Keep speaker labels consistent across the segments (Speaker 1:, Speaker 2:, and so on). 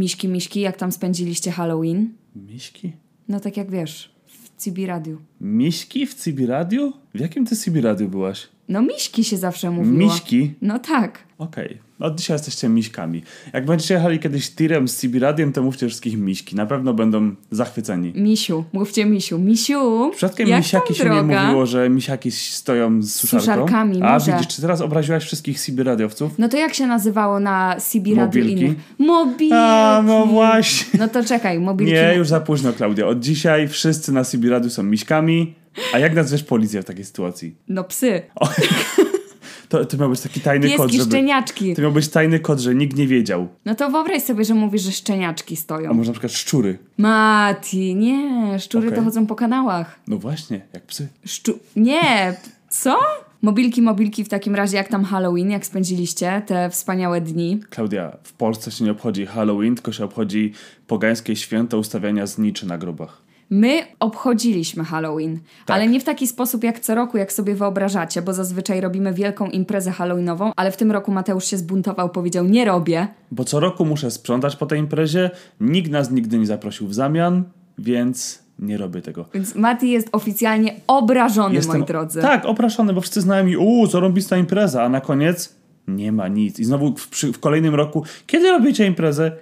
Speaker 1: Miśki, miśki, jak tam spędziliście Halloween?
Speaker 2: Miśki?
Speaker 1: No tak jak wiesz, w CB Radiu.
Speaker 2: Miśki w CB? W jakim ty CB Radio byłaś?
Speaker 1: No miśki się zawsze mówiło.
Speaker 2: Miśki?
Speaker 1: No tak.
Speaker 2: Okej. Od dzisiaj jesteście miśkami. Jak będziecie jechali kiedyś tirem z CB Radiem, to mówcie wszystkich miśki. Na pewno będą zachwyceni.
Speaker 1: Misiu, mówcie misiu. Misiu, jak
Speaker 2: misiaki się
Speaker 1: droga?
Speaker 2: nie mówiło, że misiaki stoją z suszarką?
Speaker 1: suszarkami,
Speaker 2: A
Speaker 1: może.
Speaker 2: widzisz, czy teraz obraziłaś wszystkich CB radiowców?
Speaker 1: No to jak się nazywało na CB Radiu
Speaker 2: Mobilki?
Speaker 1: innych? Mobilki.
Speaker 2: A, no właśnie.
Speaker 1: No to czekaj, mobilki.
Speaker 2: Nie, już za późno, Klaudia. Od dzisiaj wszyscy na CB Radiu są miśkami. A jak nazwiesz policję w takiej sytuacji?
Speaker 1: No psy.
Speaker 2: To, to miał być taki tajny kod,
Speaker 1: Pieski,
Speaker 2: żeby...
Speaker 1: szczeniaczki.
Speaker 2: To miał być tajny kod, że nikt nie wiedział.
Speaker 1: No to wyobraź sobie, że mówisz, że szczeniaczki
Speaker 2: A
Speaker 1: stoją.
Speaker 2: może na przykład szczury.
Speaker 1: Mati, nie, szczury
Speaker 2: Okej.
Speaker 1: to chodzą po kanałach.
Speaker 2: No właśnie, jak psy.
Speaker 1: Szczu... Nie, co? Mobilki, mobilki w takim razie, jak tam Halloween, jak spędziliście te wspaniałe dni?
Speaker 2: Klaudia, w Polsce się nie obchodzi Halloween, tylko się obchodzi pogańskie święto ustawiania zniczy na grobach.
Speaker 1: My obchodziliśmy Halloween,
Speaker 2: Tak.
Speaker 1: ale nie w taki sposób jak co roku, jak sobie wyobrażacie, bo zazwyczaj robimy wielką imprezę Halloweenową, ale w tym roku Mateusz się zbuntował, powiedział nie robię.
Speaker 2: Bo co roku muszę sprzątać po tej imprezie, nikt nas nigdy nie zaprosił w zamian, więc nie robię tego.
Speaker 1: Więc Mati jest oficjalnie obrażony, moi drodzy.
Speaker 2: Tak, opraszony, bo wszyscy znają mi, uuu, zarąbista impreza, a na koniec nie ma nic. I znowu w, przy, w kolejnym roku, kiedy robicie imprezę?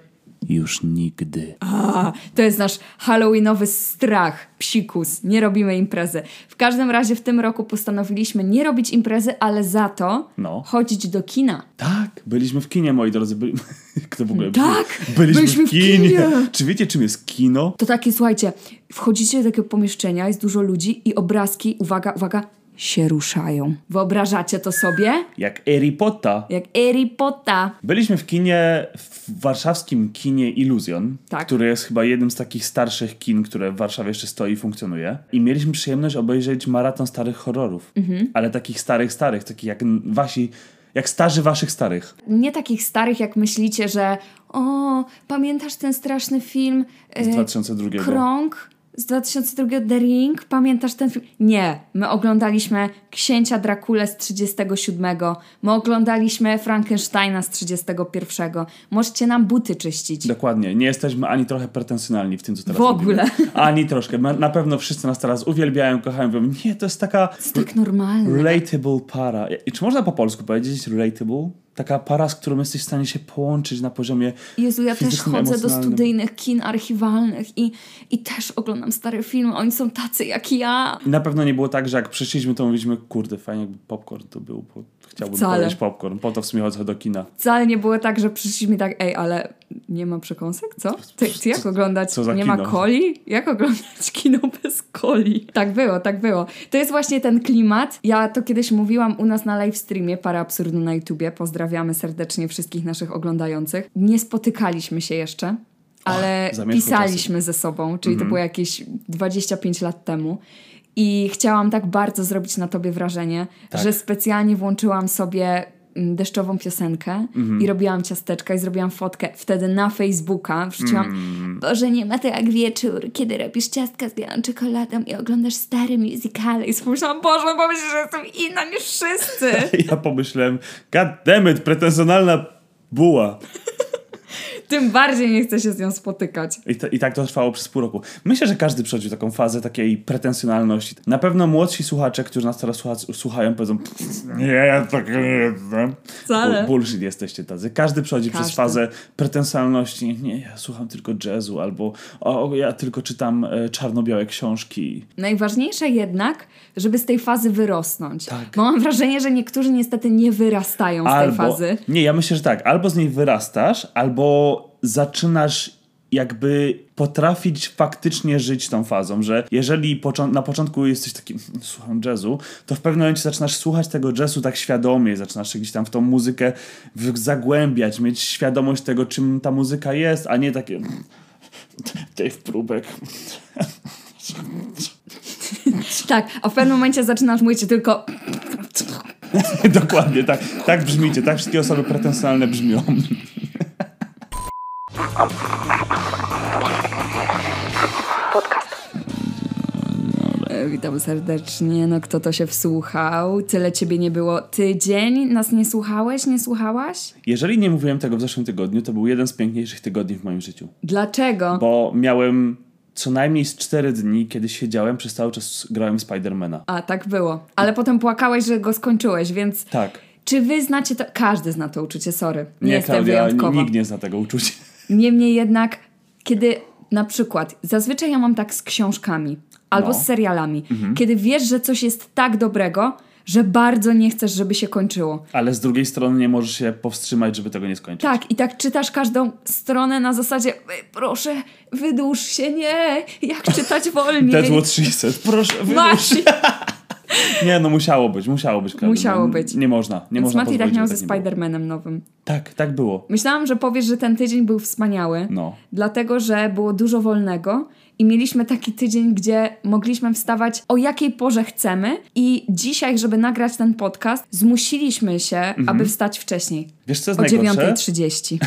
Speaker 2: Już nigdy.
Speaker 1: A, to jest nasz halloweenowy strach, psikus. Nie robimy imprezy. W każdym razie w tym roku postanowiliśmy nie robić imprezy, ale za to
Speaker 2: No.
Speaker 1: chodzić do kina.
Speaker 2: Tak, byliśmy w kinie, moi drodzy. Byli... Kto w ogóle?
Speaker 1: Tak,
Speaker 2: byliśmy,
Speaker 1: byliśmy
Speaker 2: w
Speaker 1: w
Speaker 2: kinie.
Speaker 1: kinie.
Speaker 2: Czy wiecie, czym jest kino?
Speaker 1: To takie, słuchajcie, wchodzicie do takiego pomieszczenia, jest dużo ludzi i obrazki, uwaga, uwaga, się ruszają. Wyobrażacie to sobie?
Speaker 2: Jak Harry Potter.
Speaker 1: Jak Harry Potter.
Speaker 2: Byliśmy w kinie, w warszawskim kinie Illusion,
Speaker 1: Tak.
Speaker 2: które jest chyba jednym z takich starszych kin, które w Warszawie jeszcze stoi i funkcjonuje. I mieliśmy przyjemność obejrzeć maraton starych horrorów.
Speaker 1: Mhm.
Speaker 2: Ale takich starych, starych, takich jak wasi, jak starzy waszych starych.
Speaker 1: Nie takich starych, jak myślicie, że o, pamiętasz ten straszny film
Speaker 2: Z
Speaker 1: e,
Speaker 2: 2002.
Speaker 1: Krąg z 2002 The Ring? Pamiętasz ten film? Nie. My oglądaliśmy Księcia Drakule z 37. My oglądaliśmy Frankensteina z 31. Możecie nam buty czyścić.
Speaker 2: Dokładnie. Nie jesteśmy ani trochę pretensjonalni w tym, co teraz
Speaker 1: W ogóle.
Speaker 2: robimy. Ani troszkę. Na pewno wszyscy nas teraz uwielbiają, kochają. Mówią, nie, to jest taka
Speaker 1: To jest tak normalne.
Speaker 2: relatable para. I czy można po polsku powiedzieć relatable? Taka para, z którą jesteś w stanie się połączyć na poziomie
Speaker 1: Jezu, ja też chodzę do studyjnych kin archiwalnych i, i też oglądam stare filmy. Oni są tacy jak ja.
Speaker 2: I na pewno nie było tak, że jak przyszliśmy, to mówiliśmy, kurde, fajnie jakby popcorn to był, bo chciałbym
Speaker 1: Wcale.
Speaker 2: powiedzieć popcorn. Po to w sumie chodzę do kina.
Speaker 1: Wcale nie było tak, że przyszliśmy tak, ej, ale nie ma przekąsek, co? Ty, ty jak oglądać?
Speaker 2: co za
Speaker 1: nie ma
Speaker 2: kino?
Speaker 1: coli? Jak oglądać kino bez coli? Tak było, tak było. To jest właśnie ten klimat. Ja to kiedyś mówiłam u nas na live streamie, para absurdu na YouTubie. Pozdrawiamy serdecznie wszystkich naszych oglądających. Nie spotykaliśmy się jeszcze. Ale pisaliśmy ze sobą, czyli
Speaker 2: Mhm.
Speaker 1: to było jakieś 25 lat temu. I chciałam tak bardzo zrobić na tobie wrażenie,
Speaker 2: Tak.
Speaker 1: że specjalnie włączyłam sobie mm, deszczową piosenkę
Speaker 2: Mhm.
Speaker 1: i robiłam ciasteczka i zrobiłam fotkę wtedy na Facebooka. Wrzuciłam,
Speaker 2: Mm.
Speaker 1: Boże, nie ma to jak wieczór, kiedy robisz ciastka z białą czekoladą i oglądasz stare musicale. I pomyślałam, Boże, pomyśl, że jestem inna niż wszyscy.
Speaker 2: Ja pomyślałem, god damn it, pretensjonalna buła.
Speaker 1: Tym bardziej nie chcę się z nią spotykać.
Speaker 2: I, ta, I tak to trwało przez pół roku. Myślę, że każdy przechodził taką fazę takiej pretensjonalności. Na pewno młodsi słuchacze, którzy nas teraz słucha, słuchają, powiedzą nie, ja tak nie jestem.
Speaker 1: Wcale.
Speaker 2: Bu- Bullshit jesteście tacy. Każdy przechodzi przez
Speaker 1: Każdy.
Speaker 2: fazę pretensjonalności. Nie, ja słucham tylko jazzu, albo o, ja tylko czytam e, czarno-białe książki.
Speaker 1: Najważniejsze jednak, żeby z tej fazy wyrosnąć.
Speaker 2: Tak.
Speaker 1: Bo mam wrażenie, że niektórzy niestety nie wyrastają z tej
Speaker 2: Albo,
Speaker 1: fazy.
Speaker 2: nie, ja myślę, że tak, albo z niej wyrastasz, albo zaczynasz jakby potrafić faktycznie żyć tą fazą, że jeżeli na początku jesteś taki, "Mm, słucham jazzu, to w pewnym momencie zaczynasz słuchać tego jazzu tak świadomie, zaczynasz się gdzieś tam w tą muzykę zagłębiać, mieć świadomość tego, czym ta muzyka jest, a nie takie "Mm, Dave Próbek.
Speaker 1: Tak, a w pewnym momencie zaczynasz mówić tylko
Speaker 2: Dokładnie, tak, tak brzmicie, tak wszystkie osoby pretensjonalne brzmią.
Speaker 1: Witam serdecznie. No kto to się wsłuchał? Tyle ciebie nie było. Tydzień nas nie słuchałeś, nie słuchałaś?
Speaker 2: Jeżeli nie mówiłem tego w zeszłym tygodniu, to był jeden z piękniejszych tygodni w moim życiu.
Speaker 1: Dlaczego?
Speaker 2: Bo miałem co najmniej z cztery dni, kiedy siedziałem, przez cały czas grałem Spidermana.
Speaker 1: A, tak było. Ale potem płakałeś, że go skończyłeś, więc...
Speaker 2: Tak.
Speaker 1: Czy wy znacie to? Każdy zna to uczucie, sorry. Nie,
Speaker 2: Nie, Klaudia, nikt nie zna tego uczucia.
Speaker 1: Niemniej jednak, kiedy na przykład, zazwyczaj ja mam tak z książkami albo
Speaker 2: No. Mhm.
Speaker 1: z serialami, kiedy wiesz, że coś jest tak dobrego, że bardzo nie chcesz, żeby się kończyło.
Speaker 2: Ale z drugiej strony nie możesz się powstrzymać, żeby tego nie skończyć.
Speaker 1: Tak, i tak czytasz każdą stronę na zasadzie, "Ej, proszę, wydłuż się, nie, jak czytać wolniej.
Speaker 2: She said. Proszę, wydłuż.
Speaker 1: Właśnie.
Speaker 2: Nie, no musiało być, musiało być. Klaudia.
Speaker 1: Musiało być.
Speaker 2: Nie można, nie
Speaker 1: Więc
Speaker 2: można
Speaker 1: Mati tak miał ze
Speaker 2: było.
Speaker 1: Spider-Manem nowym.
Speaker 2: Tak, tak było.
Speaker 1: Myślałam, że powiesz, że ten tydzień był wspaniały,
Speaker 2: No.
Speaker 1: dlatego że było dużo wolnego i mieliśmy taki tydzień, gdzie mogliśmy wstawać o jakiej porze chcemy i dzisiaj, żeby nagrać ten podcast, zmusiliśmy się,
Speaker 2: Mhm.
Speaker 1: aby wstać wcześniej.
Speaker 2: Wiesz co jest
Speaker 1: O
Speaker 2: najgorsze?
Speaker 1: 9.30.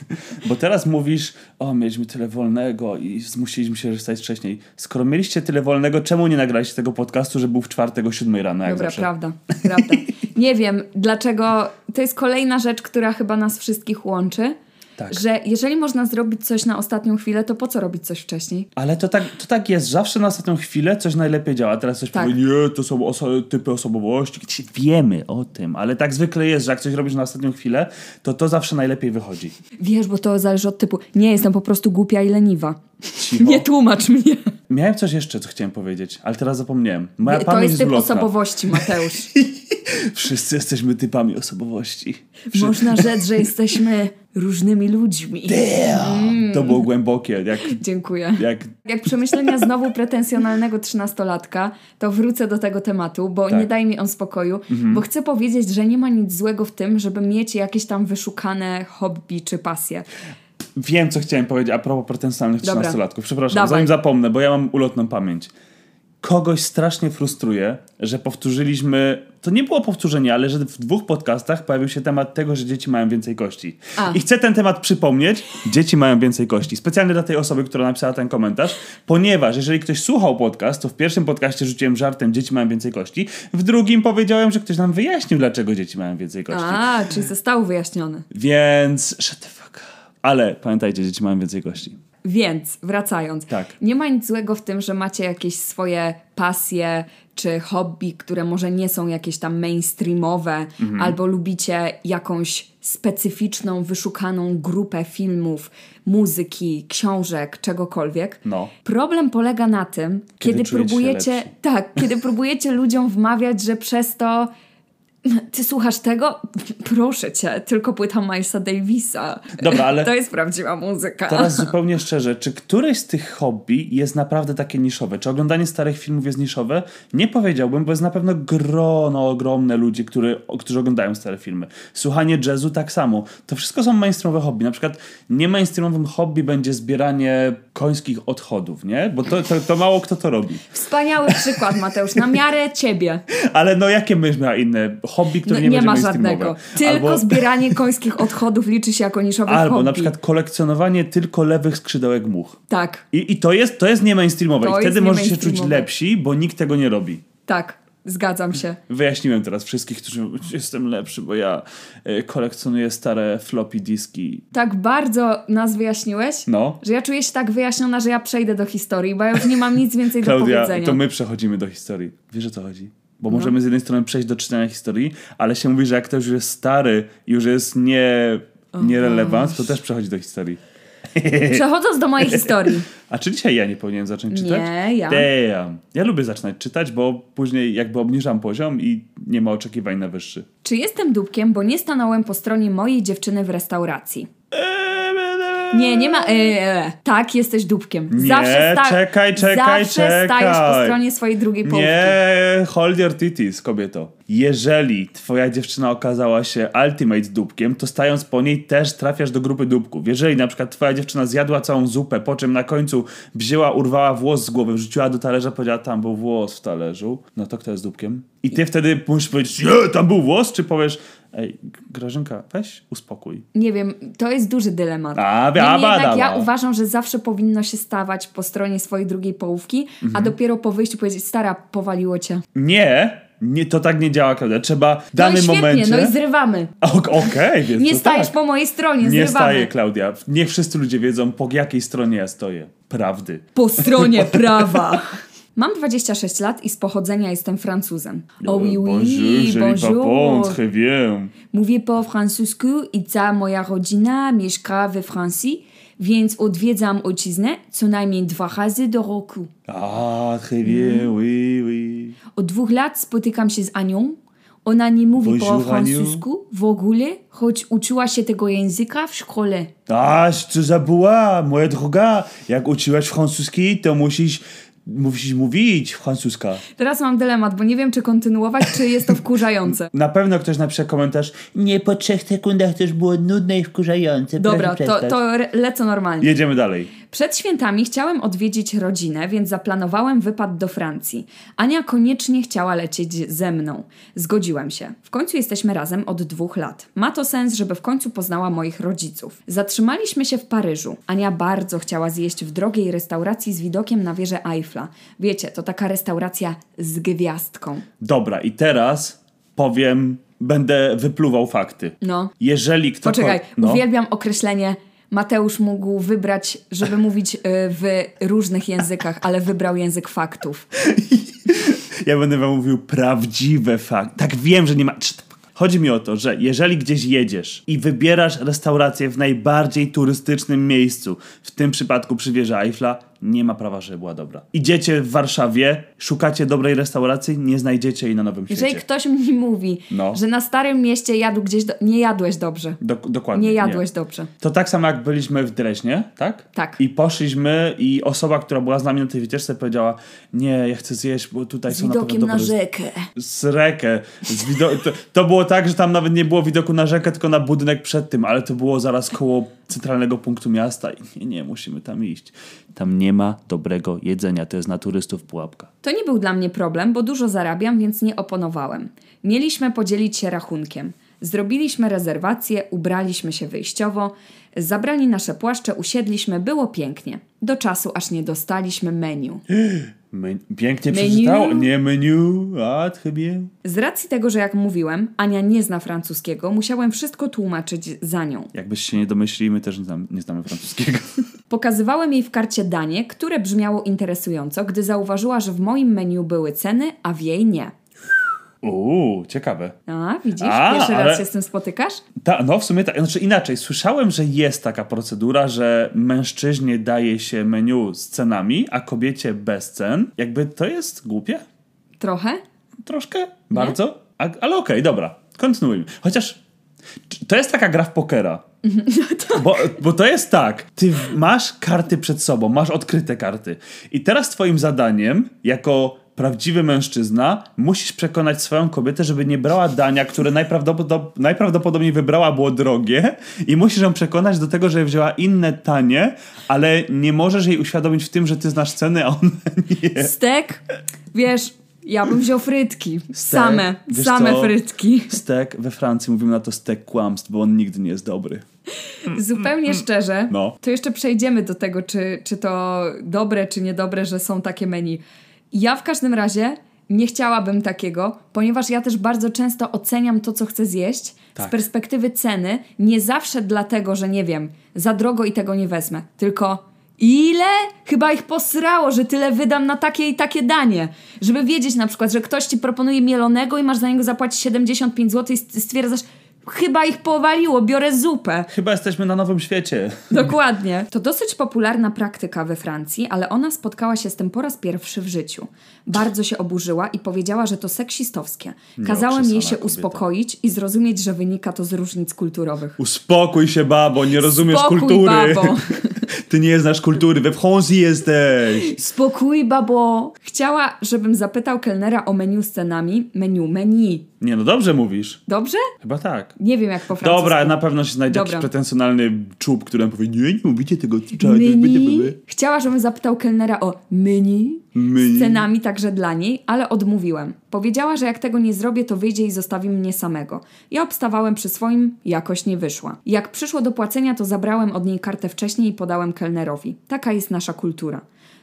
Speaker 2: Bo teraz mówisz, o mieliśmy tyle wolnego i zmusiliśmy się wstać wcześniej. Skoro mieliście tyle wolnego, czemu nie nagraliście tego podcastu, że był w czwartek o siódmej rano, jak
Speaker 1: Dobra,
Speaker 2: zawsze?
Speaker 1: prawda, prawda. Nie wiem, dlaczego. To jest kolejna rzecz, która chyba nas wszystkich łączy.
Speaker 2: Tak.
Speaker 1: Że jeżeli można zrobić coś na ostatnią chwilę, to po co robić coś wcześniej?
Speaker 2: Ale to tak, to tak jest, zawsze na ostatnią chwilę coś najlepiej działa. Teraz coś
Speaker 1: Tak.
Speaker 2: powie, nie, to są oso- typy osobowości. Wiemy o tym, ale tak zwykle jest, że jak coś robisz na ostatnią chwilę, to to zawsze najlepiej wychodzi.
Speaker 1: Wiesz, bo to zależy od typu. Nie, jestem po prostu głupia i leniwa.
Speaker 2: Cicho.
Speaker 1: Nie tłumacz mnie.
Speaker 2: Miałem coś jeszcze, co chciałem powiedzieć, ale teraz zapomniałem. Moja
Speaker 1: to jest typ osobowości, Mateusz.
Speaker 2: Wszyscy jesteśmy typami osobowości.
Speaker 1: Można rzec, że jesteśmy różnymi ludźmi.
Speaker 2: Damn. To było głębokie, jak,
Speaker 1: Dziękuję.
Speaker 2: jak
Speaker 1: Jak przemyślenia znowu pretensjonalnego trzynastolatka, to wrócę do tego tematu, bo
Speaker 2: Tak.
Speaker 1: nie daj mi on spokoju, bo chcę powiedzieć, że nie ma nic złego w tym, żeby mieć jakieś tam wyszukane hobby czy pasje.
Speaker 2: Wiem, co chciałem powiedzieć a propos pretensjonalnych. 13-latków. Przepraszam,
Speaker 1: Dawaj.
Speaker 2: zanim zapomnę, bo ja mam ulotną pamięć. Kogoś strasznie frustruje, że powtórzyliśmy. To nie było powtórzenie, ale że w dwóch podcastach pojawił się temat tego, że dzieci mają więcej kości.
Speaker 1: A.
Speaker 2: I chcę ten temat przypomnieć. Dzieci mają więcej kości. Specjalnie dla tej osoby, która napisała ten komentarz, ponieważ jeżeli ktoś słuchał podcast, to w pierwszym podcaście rzuciłem żartem, dzieci mają więcej kości. W drugim powiedziałem, że ktoś nam wyjaśnił, dlaczego dzieci mają więcej kości.
Speaker 1: A, czyli został wyjaśniony.
Speaker 2: Więc. Shut the fuck. Ale pamiętajcie, dzieci mają więcej kości.
Speaker 1: Więc, wracając,
Speaker 2: Tak.
Speaker 1: nie ma nic złego w tym, że macie jakieś swoje pasje czy hobby, które może nie są jakieś tam mainstreamowe,
Speaker 2: Mhm.
Speaker 1: albo lubicie jakąś specyficzną, wyszukaną grupę filmów, muzyki, książek, czegokolwiek.
Speaker 2: No.
Speaker 1: Problem polega na tym,
Speaker 2: Kiedy
Speaker 1: kiedy, próbujecie, tak, kiedy próbujecie ludziom wmawiać, że przez to ty słuchasz tego? Proszę cię, tylko płyta Milesa Davisa.
Speaker 2: Dobra, ale-
Speaker 1: To jest prawdziwa muzyka.
Speaker 2: Teraz zupełnie szczerze, czy któreś z tych hobby jest naprawdę takie niszowe? Czy oglądanie starych filmów jest niszowe? Nie powiedziałbym, bo jest na pewno grono ogromne ludzi, który, którzy oglądają stare filmy. Słuchanie jazzu tak samo. To wszystko są mainstreamowe hobby. Na przykład nie mainstreamowym hobby będzie zbieranie końskich odchodów, nie? Bo to, to, to mało kto to robi.
Speaker 1: Wspaniały przykład, Mateusz, na miarę ciebie.
Speaker 2: Ale no jakie byś miała inne hobby, które
Speaker 1: No,
Speaker 2: nie,
Speaker 1: nie ma żadnego. Tylko
Speaker 2: Albo-
Speaker 1: zbieranie końskich odchodów liczy się jako niszowe
Speaker 2: Albo
Speaker 1: hobby.
Speaker 2: na przykład kolekcjonowanie tylko lewych skrzydełek much.
Speaker 1: Tak,
Speaker 2: I, I to jest, to jest nie mainstreamowe.
Speaker 1: To
Speaker 2: I wtedy możecie się czuć lepsi, bo nikt tego nie robi.
Speaker 1: tak, zgadzam się.
Speaker 2: Wyjaśniłem teraz wszystkich, którzy jestem lepszy, bo ja e, kolekcjonuję stare floppy diski.
Speaker 1: Tak bardzo nas wyjaśniłeś,
Speaker 2: No.
Speaker 1: że ja czuję się tak wyjaśniona, że ja przejdę do historii, bo ja już nie mam nic więcej do
Speaker 2: Klaudia,
Speaker 1: powiedzenia.
Speaker 2: to my przechodzimy do historii. Wiesz o co chodzi? Bo
Speaker 1: No.
Speaker 2: możemy z jednej strony przejść do czytania historii, ale się mówi, że jak ktoś już jest stary i już jest nie, nierelevant, to też przechodzi do historii.
Speaker 1: Przechodząc do mojej historii.
Speaker 2: A czy dzisiaj ja nie powinienem zacząć czytać?
Speaker 1: Nie, ja.
Speaker 2: Damn. Ja lubię zaczynać czytać, bo później jakby obniżam poziom i nie ma oczekiwań na wyższy.
Speaker 1: Czy jestem dupkiem, bo nie stanąłem po stronie mojej dziewczyny w restauracji? Nie, nie ma. E, tak, jesteś dupkiem.
Speaker 2: Nie,
Speaker 1: zawsze
Speaker 2: czekaj, czekaj,
Speaker 1: zawsze stajesz po
Speaker 2: czekaj.
Speaker 1: stronie swojej drugiej połówki.
Speaker 2: Nie, hold your titties, kobieto. Jeżeli twoja dziewczyna okazała się ultimate dupkiem, to stając po niej też trafiasz do grupy dupków. Jeżeli na przykład twoja dziewczyna zjadła całą zupę, po czym na końcu wzięła, urwała włos z głowy, wrzuciła do talerza, powiedziała, tam był włos w talerzu, no to kto jest dupkiem? I ty wtedy musisz powiedzieć, nie, tam był włos, czy powiesz, Ej, Grażynka, weź uspokój.
Speaker 1: Nie wiem, to jest duży dylemat.
Speaker 2: A,
Speaker 1: Niemniej
Speaker 2: wiaba,
Speaker 1: jednak ja uważam, że zawsze powinno się stawać po stronie swojej drugiej połówki, a
Speaker 2: Mhm.
Speaker 1: dopiero po wyjściu powiedzieć, stara, powaliło cię.
Speaker 2: Nie, nie, to tak nie działa, Klaudia. Trzeba w danym
Speaker 1: no i świetnie,
Speaker 2: momencie...
Speaker 1: no i zrywamy.
Speaker 2: Ok- Okej, więc
Speaker 1: Nie stajesz
Speaker 2: tak.
Speaker 1: po mojej stronie,
Speaker 2: Nie
Speaker 1: zrywamy.
Speaker 2: staję, Klaudia. Niech wszyscy ludzie wiedzą, po jakiej stronie ja stoję. Prawdy.
Speaker 1: Po stronie prawa. Mam 26 lat i z pochodzenia jestem Francuzem. Oh oui, oui,
Speaker 2: Bonjour,
Speaker 1: bonjour.
Speaker 2: très bien.
Speaker 1: Mówię po francusku i cała moja rodzina mieszka we Francji, więc odwiedzam ojczyznę co najmniej dwa razy do roku.
Speaker 2: Ah, très bien,
Speaker 1: Mhm.
Speaker 2: oui, oui.
Speaker 1: Od dwóch lat spotykam się z Anią. Ona nie mówi po
Speaker 2: Bonjour, Aniu.
Speaker 1: francusku w ogóle, choć uczyła się tego języka w szkole.
Speaker 2: A, co za była, moja droga. Jak uczyłaś francuski, to musisz, musisz mówić francuska.
Speaker 1: Teraz mam dylemat, bo nie wiem, czy kontynuować, czy jest to wkurzające.
Speaker 2: Na pewno ktoś napisze komentarz. Nie, po trzech sekundach już było nudne i wkurzające.
Speaker 1: Dobra, to, to lecę normalnie.
Speaker 2: Jedziemy dalej.
Speaker 1: Przed świętami chciałem odwiedzić rodzinę, więc zaplanowałem wypad do Francji. Ania koniecznie chciała lecieć ze mną. Zgodziłem się. W końcu jesteśmy razem od dwóch lat. Ma to sens, żeby w końcu poznała moich rodziców. Zatrzymaliśmy się w Paryżu. Ania bardzo chciała zjeść w drogiej restauracji z widokiem na wieżę Eiffla. Wiecie, to taka restauracja z gwiazdką.
Speaker 2: Dobra, i teraz powiem, będę wypluwał fakty.
Speaker 1: No.
Speaker 2: Jeżeli ktokolwiek...
Speaker 1: Poczekaj,
Speaker 2: no.
Speaker 1: uwielbiam określenie. Mateusz mógł wybrać, żeby mówić y, w różnych językach, ale wybrał język faktów.
Speaker 2: Ja będę wam mówił prawdziwe fakty. Tak wiem, że nie ma. Chodzi mi o to, że jeżeli gdzieś jedziesz i wybierasz restaurację w najbardziej turystycznym miejscu, w tym przypadku przy wieży Eiffla, nie ma prawa, żeby była dobra. Idziecie w Warszawie, szukacie dobrej restauracji, nie znajdziecie jej na Nowym
Speaker 1: Jeżeli
Speaker 2: Świecie.
Speaker 1: ktoś mi mówi,
Speaker 2: No.
Speaker 1: że na Starym Mieście jadł gdzieś, do... nie jadłeś dobrze.
Speaker 2: Dok- dokładnie.
Speaker 1: Nie jadłeś dobrze.
Speaker 2: To tak samo jak byliśmy w Dreźnie, tak?
Speaker 1: Tak.
Speaker 2: I poszliśmy i osoba, która była z nami na tej wycieczce powiedziała nie, ja chcę zjeść, bo tutaj
Speaker 1: Z
Speaker 2: są naprawdę
Speaker 1: widokiem na
Speaker 2: dobre
Speaker 1: rzekę.
Speaker 2: z rekę. Z wido- to, to było tak, że tam nawet nie było widoku na rzekę, tylko na budynek przed tym, ale to było zaraz koło centralnego punktu miasta i nie, nie, musimy tam iść. Tam nie ma dobrego jedzenia, to jest na turystów pułapka.
Speaker 1: To nie był dla mnie problem, bo dużo zarabiam, więc nie oponowałem. Mieliśmy podzielić się rachunkiem. Zrobiliśmy rezerwację, ubraliśmy się wyjściowo, zabrali nasze płaszcze, usiedliśmy, było pięknie. Do czasu, aż nie dostaliśmy menu.
Speaker 2: Men- pięknie
Speaker 1: Menu?
Speaker 2: przeczytał? Nie menu, a chyba.
Speaker 1: Z racji tego, że jak mówiłem, Ania nie zna francuskiego, musiałem wszystko tłumaczyć za nią.
Speaker 2: Jakbyś się nie domyślili, my też nie, znam, nie znamy francuskiego.
Speaker 1: Pokazywałem jej w karcie danie, które brzmiało interesująco, gdy zauważyła, że w moim menu były ceny, a w jej nie.
Speaker 2: Uuu, ciekawe.
Speaker 1: A, widzisz?
Speaker 2: A,
Speaker 1: Pierwszy
Speaker 2: ale-
Speaker 1: raz się z tym spotykasz?
Speaker 2: Ta, no w sumie tak, znaczy inaczej, słyszałem, że jest taka procedura, że mężczyźnie daje się menu z cenami, a kobiecie bez cen. Jakby to jest głupie?
Speaker 1: Trochę?
Speaker 2: Troszkę? Bardzo? A, ale okej, dobra, kontynuujmy. Chociaż to jest taka gra w pokera. Bo, bo to jest tak, ty masz karty przed sobą, masz odkryte karty. I teraz twoim zadaniem, jako prawdziwy mężczyzna, musisz przekonać swoją kobietę, żeby nie brała dania, które najprawdopodobniej, najprawdopodobniej wybrała, było drogie i musisz ją przekonać do tego, żeby wzięła inne tanie, ale nie możesz jej uświadomić w tym, że ty znasz ceny, a ona nie.
Speaker 1: Stek? Wiesz, ja bym wziął frytki. Same,
Speaker 2: Wiesz
Speaker 1: same
Speaker 2: co?
Speaker 1: frytki.
Speaker 2: Stek, we Francji mówimy na to stek kłamstw, bo on nigdy nie jest dobry.
Speaker 1: Zupełnie szczerze,
Speaker 2: No.
Speaker 1: to jeszcze przejdziemy do tego, czy, czy to dobre, czy niedobre, że są takie menu. Ja w każdym razie nie chciałabym takiego, ponieważ ja też bardzo często oceniam to, co chcę zjeść
Speaker 2: Tak.
Speaker 1: z perspektywy ceny. Nie zawsze dlatego, że nie wiem, za drogo i tego nie wezmę, tylko ile? Chyba ich posrało, że tyle wydam na takie i takie danie. Żeby wiedzieć na przykład, że ktoś ci proponuje mielonego i masz za niego zapłacić 75 zł i stwierdzasz, chyba ich powaliło, biorę zupę.
Speaker 2: Chyba jesteśmy na nowym świecie.
Speaker 1: Dokładnie. To dosyć popularna praktyka we Francji, ale ona spotkała się z tym po raz pierwszy w życiu. Bardzo się oburzyła i powiedziała, że to seksistowskie. Kazałem jej się
Speaker 2: kobieta.
Speaker 1: uspokoić i zrozumieć, że wynika to z różnic kulturowych.
Speaker 2: Uspokój się, babo, nie rozumiesz
Speaker 1: Spokój,
Speaker 2: kultury.
Speaker 1: babo.
Speaker 2: Ty nie znasz kultury, we Francji jesteś.
Speaker 1: Spokój, babo! Chciała, żebym zapytał kelnera o menu z cenami. Menu, menu.
Speaker 2: Nie, no dobrze mówisz.
Speaker 1: Dobrze?
Speaker 2: Chyba tak.
Speaker 1: Nie wiem jak po francusku.
Speaker 2: Dobra, na pewno się znajdzie
Speaker 1: Dobra.
Speaker 2: jakiś pretensjonalny czub, który powie, nie, nie mówicie tego,
Speaker 1: Menu? Chciała, żebym zapytał kelnera o menu.
Speaker 2: Menu.
Speaker 1: z cenami także dla niej, ale odmówiłem. Powiedziała, że jak tego nie zrobię, to wyjdzie i zostawi mnie samego. Ja obstawałem przy swoim, jakoś nie wyszła. Jak przyszło do płacenia, to zabrałem od niej kartę wcześniej i podałem kelnerowi. Taka jest nasza kultura.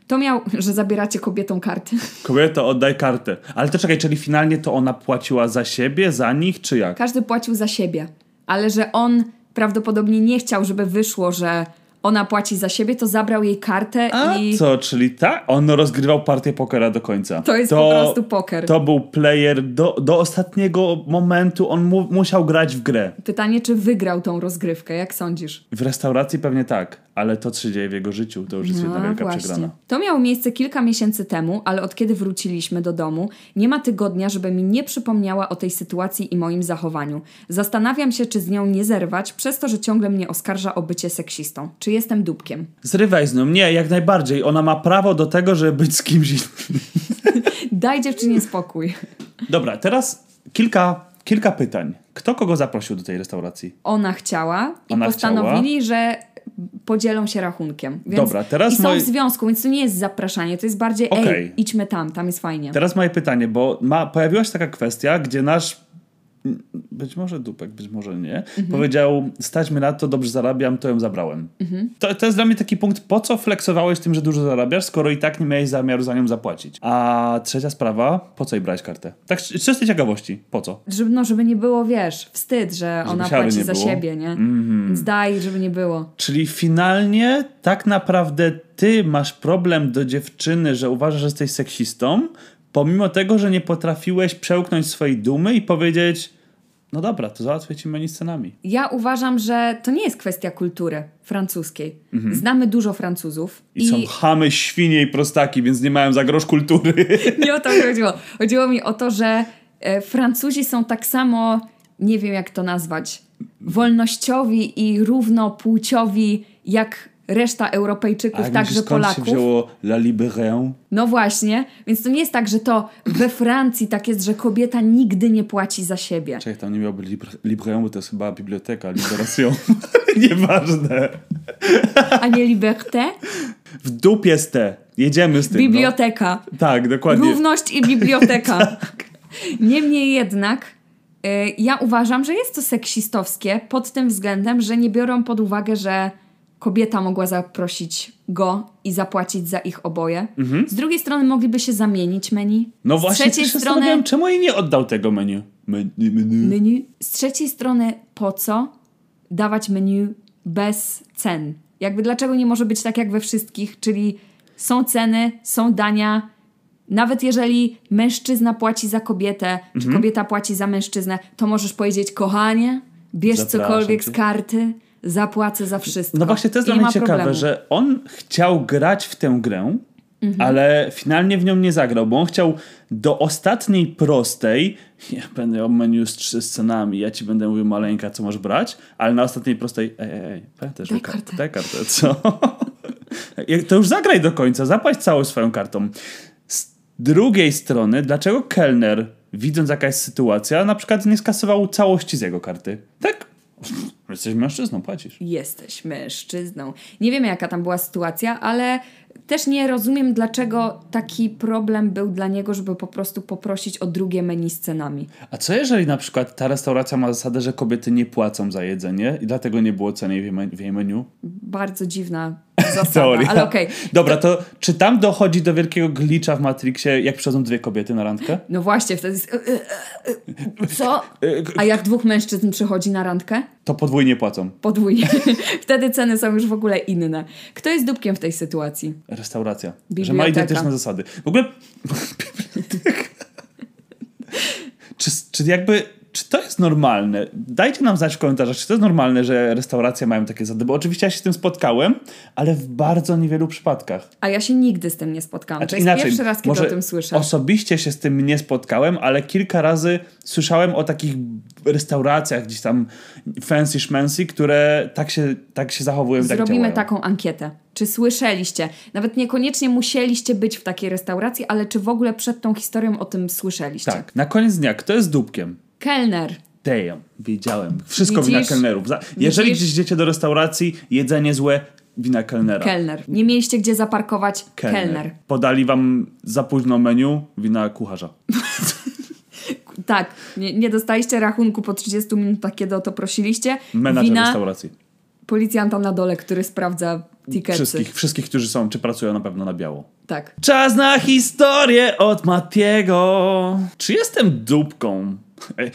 Speaker 1: To miał, że zabieracie kobietom karty.
Speaker 2: Kobieto, oddaj kartę. Ale to czekaj, czyli finalnie to ona płaciła za siebie, za nich, czy jak?
Speaker 1: Każdy płacił za siebie, ale że on prawdopodobnie nie chciał, żeby wyszło, że ona płaci za siebie, to zabrał jej kartę
Speaker 2: A
Speaker 1: i
Speaker 2: co, czyli tak? On rozgrywał partię pokera do końca.
Speaker 1: to jest po prostu poker.
Speaker 2: To był player do, do ostatniego momentu, on mu, musiał grać w grę.
Speaker 1: Pytanie, czy wygrał tą rozgrywkę, jak sądzisz?
Speaker 2: W restauracji pewnie tak, ale to, co się dzieje w jego życiu, to już jest jedna
Speaker 1: No,
Speaker 2: wielka
Speaker 1: właśnie.
Speaker 2: przegrana.
Speaker 1: To miało miejsce kilka miesięcy temu, ale od kiedy wróciliśmy do domu, nie ma tygodnia, żeby mi nie przypomniała o tej sytuacji i moim zachowaniu. Zastanawiam się, czy z nią nie zerwać, przez to, że ciągle mnie oskarża o bycie seksistą. Czy jestem dupkiem?
Speaker 2: Zrywaj z nią. Nie, jak najbardziej. Ona ma prawo do tego, żeby być z kimś innym.
Speaker 1: Daj dziewczynie spokój.
Speaker 2: Dobra, teraz kilka, kilka pytań. Kto kogo zaprosił do tej restauracji?
Speaker 1: Ona chciała i
Speaker 2: Ona
Speaker 1: postanowili, że podzielą się rachunkiem. Więc
Speaker 2: Dobra, teraz
Speaker 1: I są w związku, więc to nie jest zapraszanie, to jest bardziej
Speaker 2: Okej.
Speaker 1: ej, idźmy tam, tam jest fajnie.
Speaker 2: Teraz moje pytanie, bo ma, pojawiła się taka kwestia, gdzie nasz być może dupek, być może nie,
Speaker 1: Mhm.
Speaker 2: powiedział, stać mnie na to, dobrze zarabiam, to ją zabrałem.
Speaker 1: Mhm.
Speaker 2: To, to jest dla mnie taki punkt, po co flexowałeś tym, że dużo zarabiasz, skoro i tak nie miałeś zamiaru za nią zapłacić. A trzecia sprawa, po co jej brać kartę? Tak z czystej ciekawości, po co?
Speaker 1: Żeby, no, żeby nie było, wiesz, wstyd, że ona
Speaker 2: siary
Speaker 1: płaci za
Speaker 2: było.
Speaker 1: siebie, nie? Więc daj, żeby nie było.
Speaker 2: Czyli finalnie tak naprawdę ty masz problem do dziewczyny, że uważasz, że jesteś seksistą, pomimo tego, że nie potrafiłeś przełknąć swojej dumy i powiedzieć, no dobra, to załatwię ci menu z cenami.
Speaker 1: Ja uważam, że to nie jest kwestia kultury francuskiej. Znamy dużo Francuzów
Speaker 2: I, są chamy, świnie i prostaki, więc nie mają za grosz kultury.
Speaker 1: Nie o to mi chodziło. Chodziło mi o to, że e, Francuzi są tak samo, nie wiem jak to nazwać, wolnościowi i równopłciowi jak reszta Europejczyków,
Speaker 2: A
Speaker 1: także
Speaker 2: skąd
Speaker 1: Polaków.
Speaker 2: się wzięło La Libérée?
Speaker 1: No właśnie, więc to nie jest tak, że to we Francji tak jest, że kobieta nigdy nie płaci za siebie.
Speaker 2: Czekaj, tam nie miałby Libre- Libréą, bo to jest chyba biblioteka, Liberation. Nieważne.
Speaker 1: A nie liberté?
Speaker 2: W dupie z te. Jedziemy z tym.
Speaker 1: Biblioteka.
Speaker 2: No. Tak, dokładnie.
Speaker 1: Równość i biblioteka. Niemniej jednak y, ja uważam, że jest to seksistowskie pod tym względem, że nie biorą pod uwagę, że kobieta mogła zaprosić go i zapłacić za ich oboje. Z drugiej strony mogliby się zamienić menu.
Speaker 2: Mhm. No
Speaker 1: Z
Speaker 2: właśnie,
Speaker 1: trzeciej
Speaker 2: się
Speaker 1: strony
Speaker 2: czemu jej nie oddał tego menu? Menu, menu.
Speaker 1: menu. Z trzeciej strony po co dawać menu bez cen? Jakby dlaczego nie może być tak jak we wszystkich, czyli są ceny, są dania. Nawet jeżeli mężczyzna płaci za kobietę,
Speaker 2: Mhm.
Speaker 1: czy kobieta płaci za mężczyznę, to możesz powiedzieć, kochanie, bierz
Speaker 2: Zapraszam
Speaker 1: cokolwiek
Speaker 2: cię.
Speaker 1: z karty, zapłacę za wszystko.
Speaker 2: No właśnie, to jest
Speaker 1: I
Speaker 2: dla
Speaker 1: nie
Speaker 2: mnie ciekawe,
Speaker 1: problemu.
Speaker 2: że on chciał grać w tę grę, ale finalnie w nią nie zagrał, bo on chciał do ostatniej prostej, ja będę miał menu z trzy scenami, ja ci będę mówił maleńka, co masz brać, ale na ostatniej prostej, ej, ej, ej pamiętaj, że
Speaker 1: Daj
Speaker 2: ka-
Speaker 1: kartę.
Speaker 2: daj kartę, co? To już zagraj do końca, zapłać całą swoją kartą. Z drugiej strony, dlaczego kelner, widząc jaka jest sytuacja, na przykład nie skasował całości z jego karty? Tak? Jesteś mężczyzną, płacisz.
Speaker 1: Jesteś mężczyzną. Nie wiemy, jaka tam była sytuacja, ale też nie rozumiem, dlaczego taki problem był dla niego, żeby po prostu poprosić o drugie menu z cenami.
Speaker 2: A co jeżeli na przykład ta restauracja ma zasadę, że kobiety nie płacą za jedzenie i dlatego nie było ceny w jej menu?
Speaker 1: Bardzo dziwna zasada,
Speaker 2: Teoria.
Speaker 1: ale okej.
Speaker 2: Dobra, to czy tam dochodzi do wielkiego glitcha w Matrixie, jak przychodzą dwie kobiety na randkę?
Speaker 1: No właśnie, wtedy jest... e, e, e, Co? A jak dwóch mężczyzn przychodzi na randkę?
Speaker 2: To podwójnie płacą.
Speaker 1: Podwójnie. wtedy ceny są już w ogóle inne. Kto jest dupkiem w tej sytuacji?
Speaker 2: Restauracja. Że ma
Speaker 1: Biblioteka.
Speaker 2: identyczne zasady. W ogóle... czy, czy jakby... Czy to jest normalne? Dajcie nam znać w komentarzach, czy to jest normalne, że restauracje mają takie zasady, bo oczywiście ja się z tym spotkałem, ale w bardzo niewielu przypadkach.
Speaker 1: A ja się nigdy z tym nie spotkałam.
Speaker 2: Znaczy
Speaker 1: to jest pierwszy raz, kiedy o tym słyszę.
Speaker 2: Osobiście się z tym nie spotkałem, ale kilka razy słyszałem o takich restauracjach gdzieś tam fancy szmancy, które tak się, tak się zachowują tak
Speaker 1: Zrobimy
Speaker 2: działają.
Speaker 1: taką ankietę. Czy słyszeliście? Nawet niekoniecznie musieliście być w takiej restauracji, ale czy w ogóle przed tą historią o tym słyszeliście?
Speaker 2: Tak. Na koniec dnia, kto jest dupkiem?
Speaker 1: Kelner.
Speaker 2: Damn, wiedziałem. Wszystko
Speaker 1: Widzisz?
Speaker 2: wina kelnerów. Jeżeli
Speaker 1: Widzisz?
Speaker 2: gdzieś idziecie do restauracji, jedzenie złe, wina kelnera.
Speaker 1: Kelner. Nie mieliście gdzie zaparkować? Kelner.
Speaker 2: Podali wam za późno menu, wina kucharza.
Speaker 1: Tak, nie, nie dostaliście rachunku po 30 minutach, kiedy o to prosiliście.
Speaker 2: Menadżer
Speaker 1: Wina
Speaker 2: restauracji.
Speaker 1: policjanta na dole, który sprawdza tiketsy.
Speaker 2: Wszystkich, wszystkich, którzy są, czy pracują na pewno na biało.
Speaker 1: Tak.
Speaker 2: Czas na historię od Matiego. Czy jestem dupką? Ej.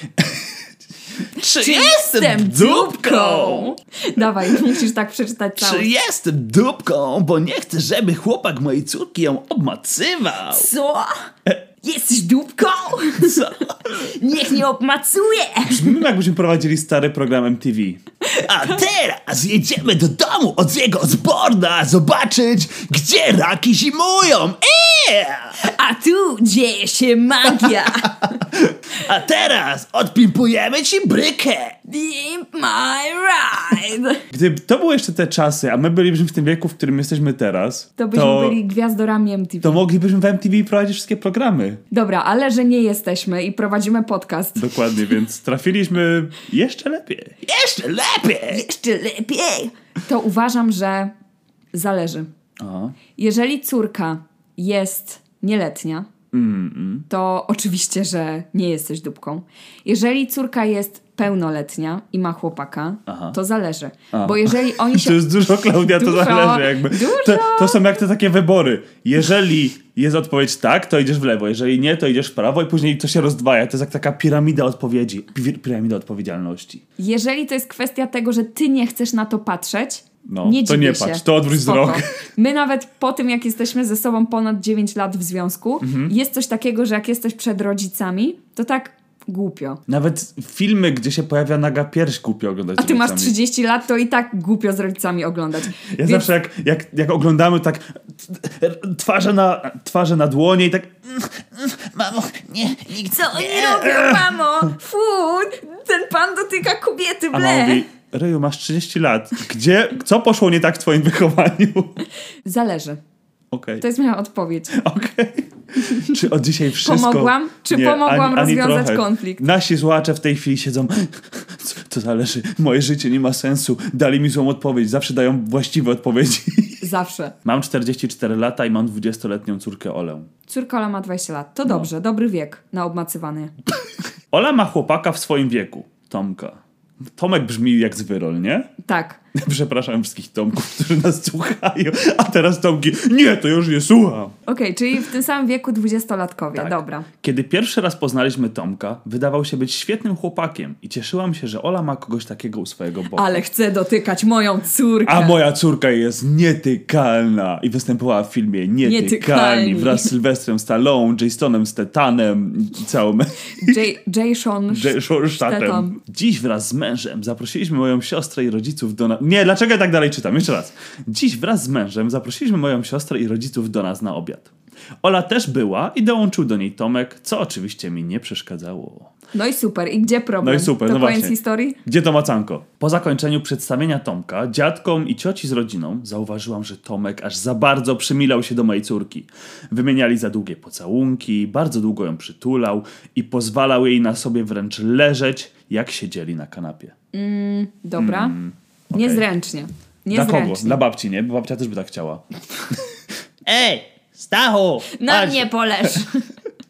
Speaker 2: Czy,
Speaker 1: Jestem dupką! Dawaj, musisz tak przeczytać
Speaker 2: Czy
Speaker 1: całość.
Speaker 2: jestem dupką, bo nie chcę, żeby chłopak mojej córki ją obmacywał?
Speaker 1: Co? Jesteś dupką?
Speaker 2: Co?
Speaker 1: Niech nie obmacuje!
Speaker 2: Brzmimy jakbyśmy prowadzili stary program MTV. A teraz jedziemy do domu od jego zborna zobaczyć, gdzie raki zimują. Eee!
Speaker 1: A tu dzieje się magia!
Speaker 2: A teraz odpimpujemy ci brykę.
Speaker 1: Deep my ride!
Speaker 2: Gdyby to były jeszcze te czasy, a my bylibyśmy w tym wieku, w którym jesteśmy teraz,
Speaker 1: To byśmy byli gwiazdorami MTV.
Speaker 2: to moglibyśmy w MTV prowadzić wszystkie programy.
Speaker 1: Dobra, ale że nie jesteśmy i prowadzimy podcast.
Speaker 2: Dokładnie, więc trafiliśmy jeszcze lepiej. Jeszcze lepiej!
Speaker 1: Jeszcze lepiej! To uważam, że zależy.
Speaker 2: Aha.
Speaker 1: Jeżeli córka jest nieletnia, to oczywiście, że nie jesteś dupką. Jeżeli córka jest pełnoletnia i ma chłopaka,
Speaker 2: Aha.
Speaker 1: to zależy.
Speaker 2: A.
Speaker 1: Bo jeżeli oni się...
Speaker 2: To jest dużo, Klaudia, to
Speaker 1: Dużo,
Speaker 2: zależy jakby.
Speaker 1: dużo.
Speaker 2: To, to są jak te takie wybory. Jeżeli jest odpowiedź tak, to idziesz w lewo. Jeżeli nie, to idziesz w prawo i później to się rozdwaja. To jest jak taka piramida odpowiedzi. Pi- Piramida odpowiedzialności.
Speaker 1: Jeżeli to jest kwestia tego, że ty nie chcesz na to patrzeć,
Speaker 2: No,
Speaker 1: nie
Speaker 2: to nie
Speaker 1: się.
Speaker 2: patrz, to odwróć
Speaker 1: Spoko.
Speaker 2: wzrok.
Speaker 1: My nawet po tym, jak jesteśmy ze sobą ponad 9 lat w związku,
Speaker 2: Mhm.
Speaker 1: jest coś takiego, że jak jesteś przed rodzicami, to tak głupio.
Speaker 2: Nawet filmy, gdzie się pojawia naga pierś głupio oglądać.
Speaker 1: A ty masz
Speaker 2: rodzicami.
Speaker 1: 30 lat, to i tak głupio z rodzicami oglądać.
Speaker 2: Ja
Speaker 1: Więc
Speaker 2: zawsze jak, jak, jak oglądamy tak twarze na, twarze na dłonie i tak mamo, nie, nikt
Speaker 1: Co oni robią, mamo? Fu, ten pan dotyka kobiety, ble.
Speaker 2: Reju, masz 30 lat. Gdzie, co poszło nie tak w twoim wychowaniu?
Speaker 1: Zależy.
Speaker 2: Okej,
Speaker 1: To jest moja odpowiedź.
Speaker 2: okej. Czy od dzisiaj wszystko...
Speaker 1: Pomogłam? Czy pomogłam rozwiązać konflikt?
Speaker 2: Nasi słuchacze w tej chwili siedzą, "Co- to zależy, moje życie nie ma sensu, dali mi złą odpowiedź, zawsze dają właściwe odpowiedzi.
Speaker 1: Zawsze.
Speaker 2: Mam 44 lata i mam 20-letnią córkę Olę.
Speaker 1: Córka Ola ma 20 lat. To
Speaker 2: No.
Speaker 1: dobrze, dobry wiek na obmacywanie.
Speaker 2: Ola ma chłopaka w swoim wieku, Tomka. Tomek brzmi jak zwyrol, nie?
Speaker 1: Tak.
Speaker 2: Przepraszam wszystkich Tomków, którzy nas słuchają. A teraz Tomki, nie, to już nie słucham.
Speaker 1: Okej, czyli w tym samym wieku dwudziestolatkowie.
Speaker 2: Tak.
Speaker 1: Dobra.
Speaker 2: Kiedy pierwszy raz poznaliśmy Tomka, wydawał się być świetnym chłopakiem i cieszyłam się, że Ola ma kogoś takiego u swojego boku.
Speaker 1: Ale chcę dotykać moją córkę.
Speaker 2: A moja córka jest nietykalna i występowała w filmie Nietykalni,
Speaker 1: Nietykalni.
Speaker 2: wraz z Sylwestrem Stallone, Jasonem Stetanem i całym
Speaker 1: Jason Statham.
Speaker 2: Dziś wraz z mężem zaprosiliśmy moją siostrę i rodziców do nas. Nie, dlaczego ja tak dalej czytam? Jeszcze raz. Dziś wraz z mężem zaprosiliśmy moją siostrę i rodziców do nas na obiad. Ola też była i dołączył do niej Tomek, co oczywiście mi nie przeszkadzało.
Speaker 1: No i super. I gdzie problem?
Speaker 2: No i super,
Speaker 1: to
Speaker 2: no
Speaker 1: koniec
Speaker 2: właśnie.
Speaker 1: historii?
Speaker 2: Gdzie to macanko? Po zakończeniu przedstawienia Tomka, dziadkom i cioci z rodziną, zauważyłam, że Tomek aż za bardzo przymilał się do mojej córki. Wymieniali za długie pocałunki, bardzo długo ją przytulał i pozwalał jej na sobie wręcz leżeć, jak siedzieli na kanapie.
Speaker 1: Dobra. Niezręcznie.
Speaker 2: Mm, Dla kogo?
Speaker 1: Niezręcznie.
Speaker 2: Dla babci, nie? Bo babcia też by tak chciała. Ej, Stachu!
Speaker 1: Na
Speaker 2: patrz.
Speaker 1: mnie poleż.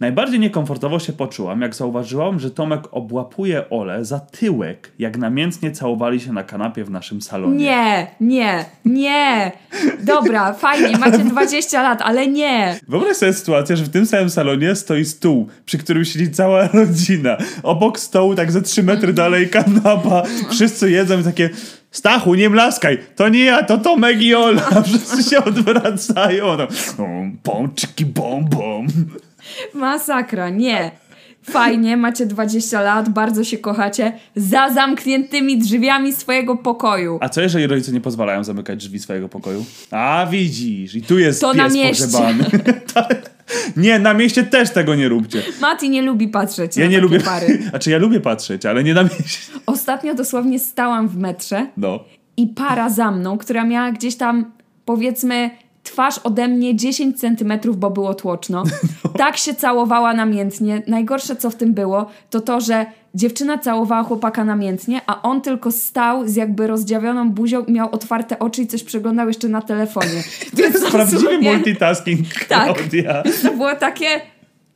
Speaker 2: Najbardziej niekomfortowo się poczułam, jak zauważyłam, że Tomek obłapuje Olę za tyłek, jak namiętnie całowali się na kanapie w naszym salonie.
Speaker 1: Nie, nie, nie. Dobra, fajnie, macie 20 lat, ale nie.
Speaker 2: Wyobraź sobie sytuację, że w tym samym salonie stoi stół, przy którym siedzi cała rodzina. Obok stołu, tak ze 3 metry dalej, kanapa. Wszyscy jedzą i takie... Stachu, nie mlaskaj! To nie ja, to Tomek i Ola! Wszyscy się odwracają. No, bom, czyki, bom, bom.
Speaker 1: Masakra, nie. Fajnie, macie 20 lat, bardzo się kochacie, za zamkniętymi drzwiami swojego pokoju.
Speaker 2: A co jeżeli rodzice nie pozwalają zamykać drzwi swojego pokoju? A widzisz, i tu jest
Speaker 1: To
Speaker 2: pies
Speaker 1: na mieście.
Speaker 2: pogrzebany. nie, na mieście też tego nie róbcie.
Speaker 1: Mati nie lubi patrzeć
Speaker 2: Ja
Speaker 1: na
Speaker 2: nie lubię.
Speaker 1: pary.
Speaker 2: Znaczy, ja lubię patrzeć, ale nie na mieście.
Speaker 1: Ostatnio dosłownie stałam w metrze
Speaker 2: No.
Speaker 1: i para za mną, która miała gdzieś tam powiedzmy twarz ode mnie 10 centymetrów, bo było tłoczno. Tak się całowała namiętnie. Najgorsze, co w tym było, to to, że dziewczyna całowała chłopaka namiętnie, a on tylko stał z jakby rozdziawioną buzią, miał otwarte oczy i coś przeglądał jeszcze na telefonie. Więc
Speaker 2: Prawdziwy
Speaker 1: absolutnie-
Speaker 2: multitasking,
Speaker 1: Tak.
Speaker 2: Klaudia.
Speaker 1: to było takie,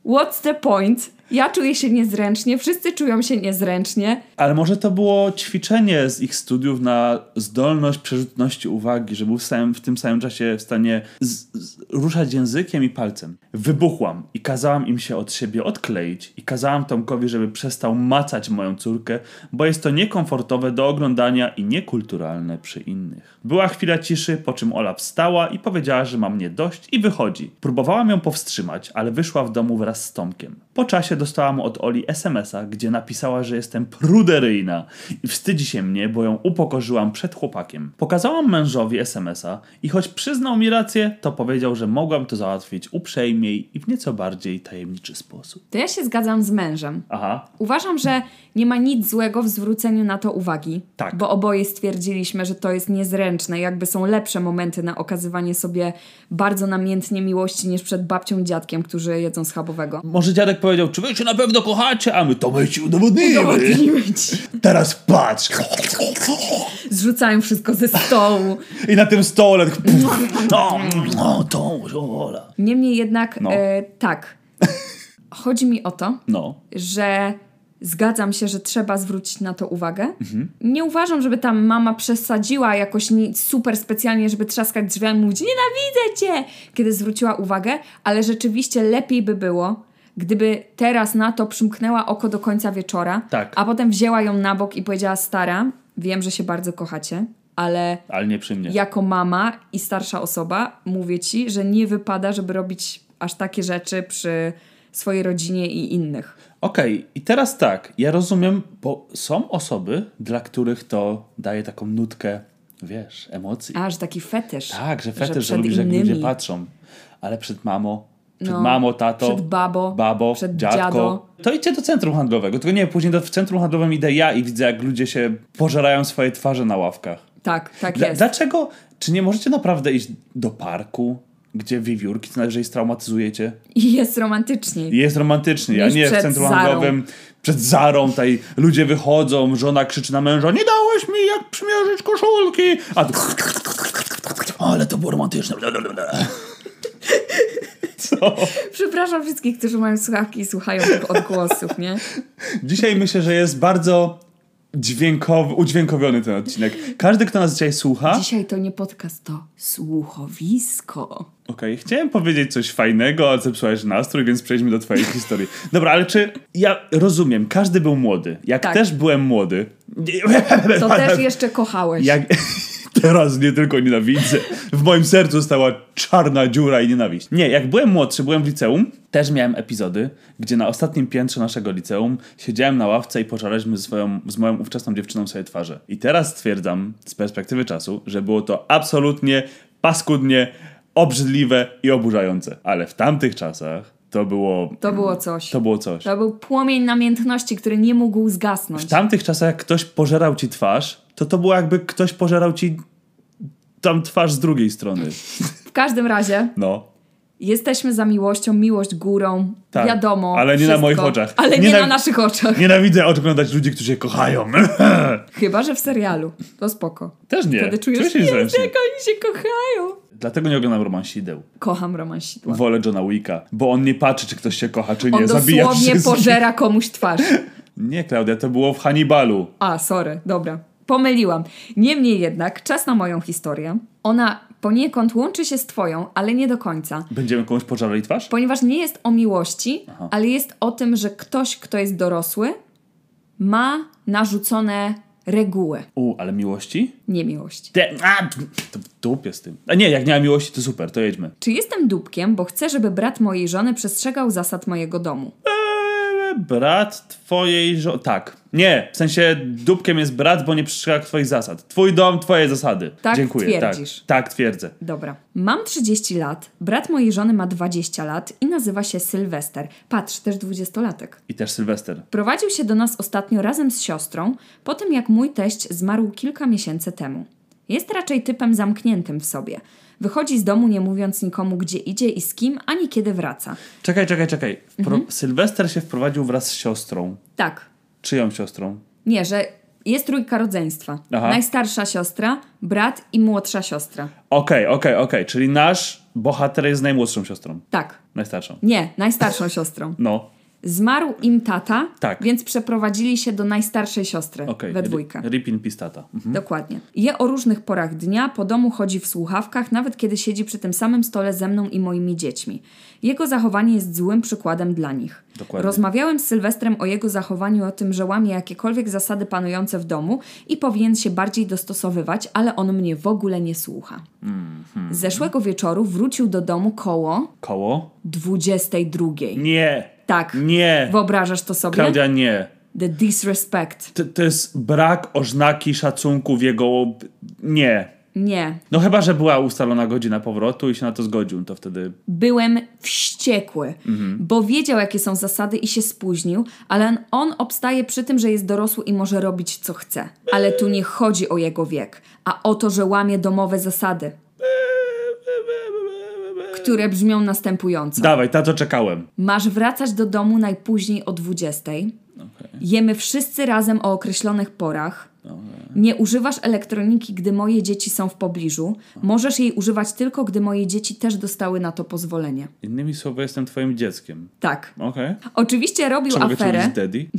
Speaker 1: what's the point? Ja czuję się niezręcznie, wszyscy czują się niezręcznie.
Speaker 2: Ale może to było ćwiczenie z ich studiów na zdolność przerzutności uwagi, że był w, samym, w tym samym czasie w stanie z, z, ruszać językiem i palcem. Wybuchłam i kazałam im się od siebie odkleić i kazałam Tomkowi, żeby przestał macać moją córkę, bo jest to niekomfortowe do oglądania i niekulturalne przy innych. Była chwila ciszy, po czym Ola wstała i powiedziała, że ma mnie dość i wychodzi. Próbowałam ją powstrzymać, ale wyszła w domu wraz z Tomkiem. Po czasie dostałam od Oli SMS-a, gdzie napisała, że jestem pruderyjna i wstydzi się mnie, bo ją upokorzyłam przed chłopakiem. Pokazałam mężowi SMS-a i choć przyznał mi rację, to powiedział, że mogłam to załatwić uprzejmiej i w nieco bardziej tajemniczy sposób.
Speaker 1: To ja się zgadzam z mężem.
Speaker 2: Aha,
Speaker 1: Uważam, że nie ma nic złego w zwróceniu na to uwagi.
Speaker 2: Tak.
Speaker 1: Bo oboje stwierdziliśmy, że to jest niezręczne. Jakby są lepsze momenty na okazywanie sobie bardzo namiętnie miłości niż przed babcią i dziadkiem, którzy jedzą schabowego.
Speaker 2: może dziadek powiedział, czy wy się na pewno kochacie, a my to my ci udowodnimy.
Speaker 1: Udowodnimy ci.
Speaker 2: Teraz patrz.
Speaker 1: Zrzucają wszystko ze stołu.
Speaker 2: I na tym stole tak, no, no, to Ola.
Speaker 1: Niemniej jednak,
Speaker 2: No.
Speaker 1: e, tak. Chodzi mi o to,
Speaker 2: No,
Speaker 1: że zgadzam się, że trzeba zwrócić na to uwagę.
Speaker 2: Mhm.
Speaker 1: Nie uważam, żeby tam mama przesadziła jakoś super specjalnie, żeby trzaskać drzwiami i mówić nienawidzę cię, kiedy zwróciła uwagę, ale rzeczywiście lepiej by było, gdyby teraz na to przymknęła oko do końca wieczora,
Speaker 2: Tak.
Speaker 1: a potem wzięła ją na bok i powiedziała stara, wiem, że się bardzo kochacie, ale
Speaker 2: ale nie przy mnie.
Speaker 1: jako mama i starsza osoba mówię ci, że nie wypada, żeby robić aż takie rzeczy przy swojej rodzinie i innych.
Speaker 2: Okej, i teraz tak, ja rozumiem, bo są osoby, dla których to daje taką nutkę, wiesz, emocji.
Speaker 1: A, że taki fetysz.
Speaker 2: tak, że fetysz, że,
Speaker 1: przed
Speaker 2: lubisz, jak
Speaker 1: innymi.
Speaker 2: ludzie patrzą. Ale przed mamą, przed
Speaker 1: No,
Speaker 2: mamą, tato,
Speaker 1: przed babo,
Speaker 2: babo
Speaker 1: przed
Speaker 2: dziadko.
Speaker 1: dziado.
Speaker 2: To idźcie do centrum handlowego. Tylko nie, później do, w centrum handlowym idę ja i widzę, jak ludzie się pożerają swoje twarze na ławkach.
Speaker 1: Tak, tak
Speaker 2: Dla,
Speaker 1: jest.
Speaker 2: dlaczego? Czy nie możecie naprawdę iść do parku, gdzie wiewiórki, co najwyżej straumatyzujecie?
Speaker 1: I jest romantyczniej.
Speaker 2: Jest romantycznie, a nie w centrum handlowym. Przed Zarą tutaj ludzie wychodzą, żona krzyczy na męża, nie dałeś mi jak przymierzyć koszulki! A tu... Ale to było romantyczne. Co?
Speaker 1: Przepraszam wszystkich, którzy mają słuchawki i słuchają tych odgłosów, nie?
Speaker 2: Dzisiaj myślę, że jest bardzo dźwiękowy, udźwiękowiony ten odcinek. Każdy, kto nas dzisiaj słucha...
Speaker 1: Dzisiaj to nie podcast, to słuchowisko.
Speaker 2: Okej, chciałem powiedzieć coś fajnego, ale zepsułeś nastrój, więc przejdźmy do twojej historii. Dobra, ale czy... Ja rozumiem, każdy był młody. Jak
Speaker 1: Tak.
Speaker 2: też byłem młody...
Speaker 1: To też jeszcze kochałeś.
Speaker 2: Jak... Teraz nie tylko nienawidzę. W moim sercu stała czarna dziura i nienawiść. Nie, jak byłem młodszy, byłem w liceum, też miałem epizody, gdzie na ostatnim piętrze naszego liceum siedziałem na ławce i pożaraliśmy ze swoją, z moją ówczesną dziewczyną sobie twarze. I teraz stwierdzam, z perspektywy czasu, że było to absolutnie paskudnie, obrzydliwe i oburzające. Ale w tamtych czasach to było...
Speaker 1: To było coś.
Speaker 2: To było coś.
Speaker 1: To był płomień namiętności, który nie mógł zgasnąć.
Speaker 2: W tamtych czasach, jak ktoś pożerał ci twarz, to to było jakby ktoś pożerał ci tam twarz z drugiej strony.
Speaker 1: W każdym razie
Speaker 2: No.
Speaker 1: jesteśmy za miłością, miłość górą,
Speaker 2: Tak,
Speaker 1: wiadomo.
Speaker 2: ale nie na
Speaker 1: wszystko,
Speaker 2: moich oczach.
Speaker 1: Ale
Speaker 2: Nie
Speaker 1: nie,
Speaker 2: na-
Speaker 1: na naszych oczach.
Speaker 2: Nienawidzę oglądać ludzi, którzy się kochają.
Speaker 1: Chyba, że w serialu. To spoko.
Speaker 2: Też nie.
Speaker 1: Wtedy czujesz,
Speaker 2: niezręcznie.
Speaker 1: jak oni się kochają.
Speaker 2: Dlatego nie oglądam romansideł.
Speaker 1: Kocham romansidła.
Speaker 2: Wolę Johna Wicka, bo on nie patrzy, czy ktoś się kocha, czy nie.
Speaker 1: On
Speaker 2: Zabija
Speaker 1: dosłownie
Speaker 2: wszystkich.
Speaker 1: pożera komuś twarz.
Speaker 2: Nie, Klaudia, to było w Hannibalu.
Speaker 1: A, sorry, dobra. Pomyliłam. Niemniej jednak, czas na moją historię. Ona poniekąd łączy się z twoją, ale nie do końca.
Speaker 2: Będziemy komuś pożarali twarz?
Speaker 1: Ponieważ nie jest o miłości, ale jest o tym, że ktoś, kto jest dorosły, ma narzucone reguły
Speaker 2: U, ale miłości?
Speaker 1: niemiłości.
Speaker 2: Te, a, to w dupie z tym. A nie, jak nie ma miłości, to super, to jedźmy.
Speaker 1: Czy jestem dupkiem, bo chcę, żeby brat mojej żony przestrzegał zasad mojego domu?
Speaker 2: Brat twojej żony. Tak. Nie, w sensie dupkiem jest brat, bo nie przestrzega twoich zasad. Twój dom, twoje zasady.
Speaker 1: Tak
Speaker 2: Dziękuję.
Speaker 1: twierdzisz.
Speaker 2: Tak, tak, twierdzę.
Speaker 1: Dobra. Mam 30 lat, brat mojej żony ma 20 lat i nazywa się Sylwester. Patrz, też dwudziestolatek.
Speaker 2: I też Sylwester.
Speaker 1: Prowadził się do nas ostatnio razem z siostrą, po tym jak mój teść zmarł kilka miesięcy temu. Jest raczej typem zamkniętym w sobie. Wychodzi z domu nie mówiąc nikomu, gdzie idzie i z kim, ani kiedy wraca.
Speaker 2: Czekaj, czekaj, czekaj. Wpro-
Speaker 1: Mhm.
Speaker 2: Sylwester się wprowadził wraz z siostrą.
Speaker 1: Tak.
Speaker 2: Czyją siostrą?
Speaker 1: Nie, że jest trójka rodzeństwa.
Speaker 2: Aha.
Speaker 1: Najstarsza siostra, brat i młodsza siostra.
Speaker 2: Okej, okej, okej. Czyli nasz bohater jest najmłodszą siostrą.
Speaker 1: Tak.
Speaker 2: Najstarszą.
Speaker 1: Nie, najstarszą siostrą.
Speaker 2: No,
Speaker 1: Zmarł im tata,
Speaker 2: Tak.
Speaker 1: więc przeprowadzili się do najstarszej siostry
Speaker 2: okej.
Speaker 1: we dwójkę.
Speaker 2: Ri- Rip in pistata. Mhm.
Speaker 1: Dokładnie. Je o różnych porach dnia, po domu chodzi w słuchawkach, nawet kiedy siedzi przy tym samym stole ze mną i moimi dziećmi. Jego zachowanie jest złym przykładem dla nich.
Speaker 2: Dokładnie.
Speaker 1: Rozmawiałem z Sylwestrem o jego zachowaniu, o tym, że łamie jakiekolwiek zasady panujące w domu i powinien się bardziej dostosowywać, ale on mnie w ogóle nie słucha.
Speaker 2: Mhm.
Speaker 1: Zeszłego wieczoru wrócił do domu koło
Speaker 2: Koło?
Speaker 1: 22.
Speaker 2: Nie.
Speaker 1: Tak.
Speaker 2: Nie.
Speaker 1: Wyobrażasz to sobie?
Speaker 2: Klaudia, nie.
Speaker 1: The disrespect.
Speaker 2: To, to jest brak oznaki szacunku w jego... Nie.
Speaker 1: Nie.
Speaker 2: No chyba, że była ustalona godzina powrotu i się na to zgodził, to wtedy...
Speaker 1: Byłem wściekły, bo wiedział, jakie są zasady i się spóźnił, ale on obstaje przy tym, że jest dorosły i może robić, co chce. Ale tu nie chodzi o jego wiek, a o to, że łamie domowe zasady, które brzmią następująco.
Speaker 2: Dawaj, na to czekałem.
Speaker 1: Masz wracać do domu najpóźniej o 20. Jemy wszyscy razem o określonych porach. Nie używasz elektroniki, gdy moje dzieci są w pobliżu. Możesz jej używać tylko, gdy moje dzieci też dostały na to pozwolenie.
Speaker 2: Innymi słowy, jestem twoim dzieckiem.
Speaker 1: Tak.
Speaker 2: Okej.
Speaker 1: Oczywiście robił
Speaker 2: Czy mogę
Speaker 1: aferę.
Speaker 2: mówić daddy?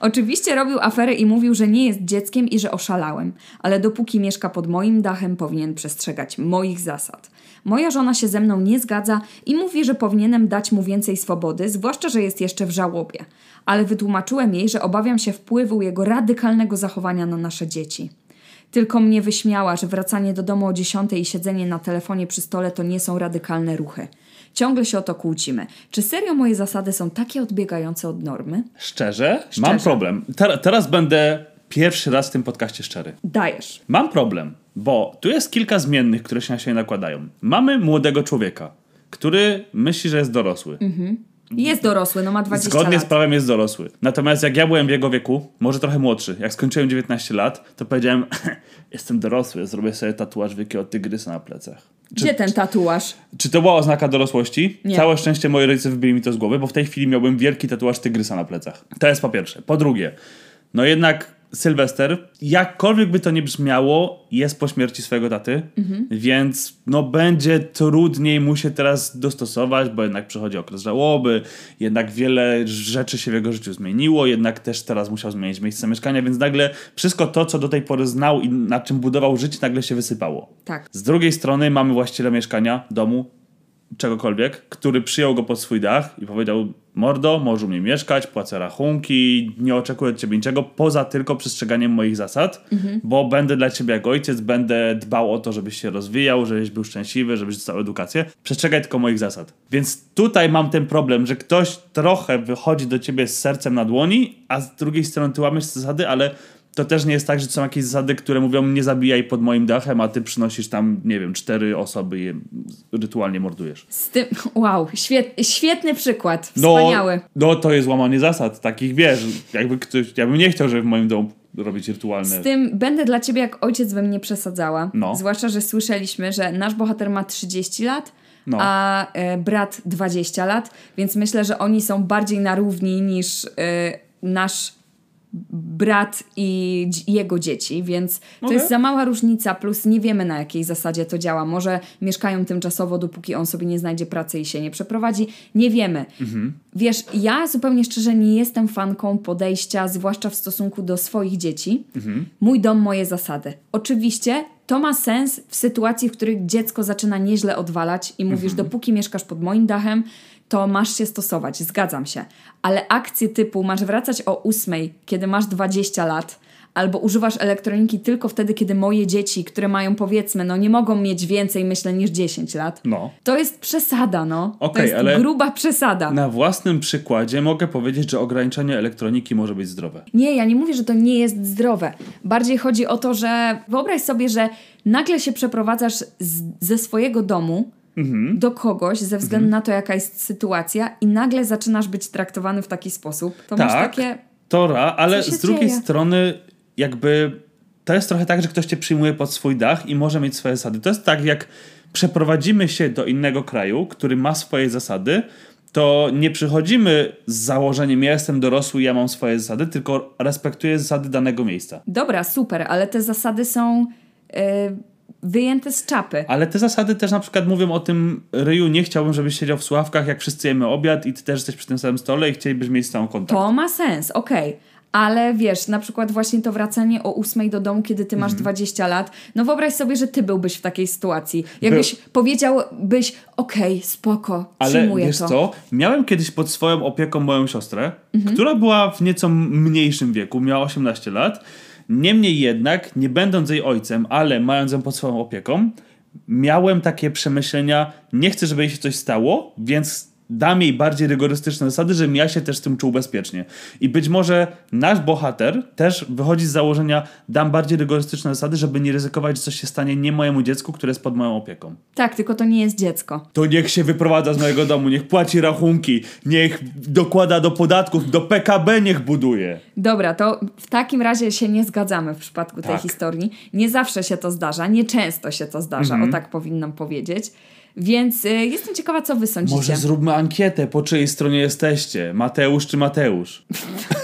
Speaker 1: Oczywiście robił aferę i mówił, że nie jest dzieckiem i że oszalałem, ale dopóki mieszka pod moim dachem, powinien przestrzegać moich zasad. Moja żona się ze mną nie zgadza i mówi, że powinienem dać mu więcej swobody, zwłaszcza, że jest jeszcze w żałobie. Ale wytłumaczyłem jej, że obawiam się wpływu jego radykalnego zachowania na nasze dzieci. Tylko mnie wyśmiała, że wracanie do domu o 10 i siedzenie na telefonie przy stole to nie są radykalne ruchy. Ciągle się o to kłócimy. Czy serio moje zasady są takie odbiegające od normy?
Speaker 2: Szczerze? Mam problem. Ter- teraz będę pierwszy raz w tym podcaście szczery.
Speaker 1: Dajesz.
Speaker 2: Mam problem, bo tu jest kilka zmiennych, które się na siebie nakładają. Mamy młodego człowieka, który myśli, że jest dorosły.
Speaker 1: Jest dorosły, no ma 20
Speaker 2: Zgodnie
Speaker 1: lat.
Speaker 2: z prawem jest dorosły. Natomiast jak ja byłem w jego wieku, może trochę młodszy, jak skończyłem 19 lat, to powiedziałem, jestem dorosły, zrobię sobie tatuaż wielkiego tygrysa na plecach.
Speaker 1: Gdzie ten tatuaż?
Speaker 2: Czy to była oznaka dorosłości?
Speaker 1: Nie.
Speaker 2: Całe szczęście moi rodzice wybili mi to z głowy, bo w tej chwili miałbym wielki tatuaż tygrysa na plecach. To jest po pierwsze. Po drugie, no jednak Sylwester, jakkolwiek by to nie brzmiało, jest po śmierci swojego taty, więc no będzie trudniej mu się teraz dostosować, bo jednak przychodzi okres żałoby, jednak wiele rzeczy się w jego życiu zmieniło, jednak też teraz musiał zmienić miejsce zamieszkania, więc nagle wszystko to, co do tej pory znał i na czym budował życie, nagle się wysypało.
Speaker 1: Tak.
Speaker 2: Z drugiej strony mamy właściciela mieszkania, domu, czegokolwiek, który przyjął go pod swój dach i powiedział: Mordo, możesz u mnie mieszkać, płacę rachunki, nie oczekuję od ciebie niczego poza tylko przestrzeganiem moich zasad, bo będę dla ciebie jak ojciec, będę dbał o to, żebyś się rozwijał, żebyś był szczęśliwy, żebyś dostał edukację. Przestrzegaj tylko moich zasad. Więc tutaj mam ten problem, że ktoś trochę wychodzi do ciebie z sercem na dłoni, a z drugiej strony ty łamiesz zasady, ale to też nie jest tak, że są jakieś zasady, które mówią nie zabijaj pod moim dachem, a ty przynosisz tam, nie wiem, cztery osoby i je rytualnie mordujesz.
Speaker 1: Z tym, wow, świet, świetny przykład.
Speaker 2: No,
Speaker 1: Wspaniały.
Speaker 2: no to jest łamanie zasad, takich wiesz, jakby ktoś, ja bym nie chciał, żeby w moim domu robić rytualne.
Speaker 1: Z tym będę dla ciebie jak ojciec bym nie przesadzała.
Speaker 2: No.
Speaker 1: Zwłaszcza, że słyszeliśmy, że nasz bohater ma 30 lat,
Speaker 2: No.
Speaker 1: a e, brat 20 lat, więc myślę, że oni są bardziej na równi niż e, nasz brat i jego dzieci, więc to jest za mała różnica, plus nie wiemy na jakiej zasadzie to działa. Może mieszkają tymczasowo, dopóki on sobie nie znajdzie pracy i się nie przeprowadzi. Nie wiemy. Wiesz, ja zupełnie szczerze nie jestem fanką podejścia, zwłaszcza w stosunku do swoich dzieci. Mój dom, moje zasady. Oczywiście to ma sens w sytuacji, w których dziecko zaczyna nieźle odwalać i mówisz, dopóki mieszkasz pod moim dachem, to masz się stosować, zgadzam się. Ale akcje typu masz wracać o ósmej, kiedy masz 20 lat, albo używasz elektroniki tylko wtedy, kiedy moje dzieci, które mają powiedzmy, no nie mogą mieć więcej, myślę, niż 10 lat.
Speaker 2: No.
Speaker 1: To jest przesada, no. to
Speaker 2: Okej,
Speaker 1: jest
Speaker 2: ale-
Speaker 1: gruba przesada.
Speaker 2: Na własnym przykładzie mogę powiedzieć, że ograniczenie elektroniki może być zdrowe.
Speaker 1: Nie, ja nie mówię, że to nie jest zdrowe. Bardziej chodzi o to, że wyobraź sobie, że nagle się przeprowadzasz z, ze swojego domu
Speaker 2: Mhm.
Speaker 1: do kogoś ze względu na to, jaka jest sytuacja i nagle zaczynasz być traktowany w taki sposób. To masz
Speaker 2: Tak,
Speaker 1: takie...
Speaker 2: to ra, ale z drugiej
Speaker 1: dzieje?
Speaker 2: strony jakby to jest trochę tak, że ktoś cię przyjmuje pod swój dach i może mieć swoje zasady. To jest tak, jak przeprowadzimy się do innego kraju, który ma swoje zasady, to nie przychodzimy z założeniem, ja jestem dorosły, ja mam swoje zasady, tylko respektuję zasady danego miejsca.
Speaker 1: Dobra, super, ale te zasady są yy, wyjęte z czapy.
Speaker 2: Ale te zasady też na przykład mówią o tym, Ryju, nie chciałbym, żebyś siedział w Sławkach, jak wszyscy jemy obiad i ty też jesteś przy tym samym stole i chcielibyś mieć z całą kontakt.
Speaker 1: To ma sens, okej. Okay. Ale wiesz, na przykład właśnie to wracanie o ósmej do domu, kiedy ty masz
Speaker 2: Mhm.
Speaker 1: 20 lat, no wyobraź sobie, że ty byłbyś w takiej sytuacji. Jakbyś powiedziałbyś, okej, spoko,
Speaker 2: Ale
Speaker 1: przyjmuję
Speaker 2: wiesz
Speaker 1: to.
Speaker 2: co, miałem kiedyś pod swoją opieką moją siostrę,
Speaker 1: Mhm.
Speaker 2: która była w nieco mniejszym wieku, miała 18 lat. Niemniej jednak, nie będąc jej ojcem, ale mając ją pod swoją opieką, miałem takie przemyślenia, nie chcę, żeby jej się coś stało, więc dam jej bardziej rygorystyczne zasady, żebym ja się też z tym czuł bezpiecznie. I być może nasz bohater też wychodzi z założenia, dam bardziej rygorystyczne zasady, żeby nie ryzykować, że coś się stanie nie mojemu dziecku, które jest pod moją opieką.
Speaker 1: Tak, tylko to nie jest dziecko.
Speaker 2: To niech się wyprowadza z mojego domu, niech płaci rachunki, niech dokłada do podatków, do PKB niech buduje.
Speaker 1: Dobra, to w takim razie się nie zgadzamy w przypadku tej
Speaker 2: Tak.
Speaker 1: historii. Nie zawsze się to zdarza, nie często się to zdarza,
Speaker 2: Mhm.
Speaker 1: o tak powinnam powiedzieć. Więc y, jestem ciekawa, co wy sądzicie.
Speaker 2: Może zróbmy ankietę, po czyjej stronie jesteście. Mateusz czy Mateusz?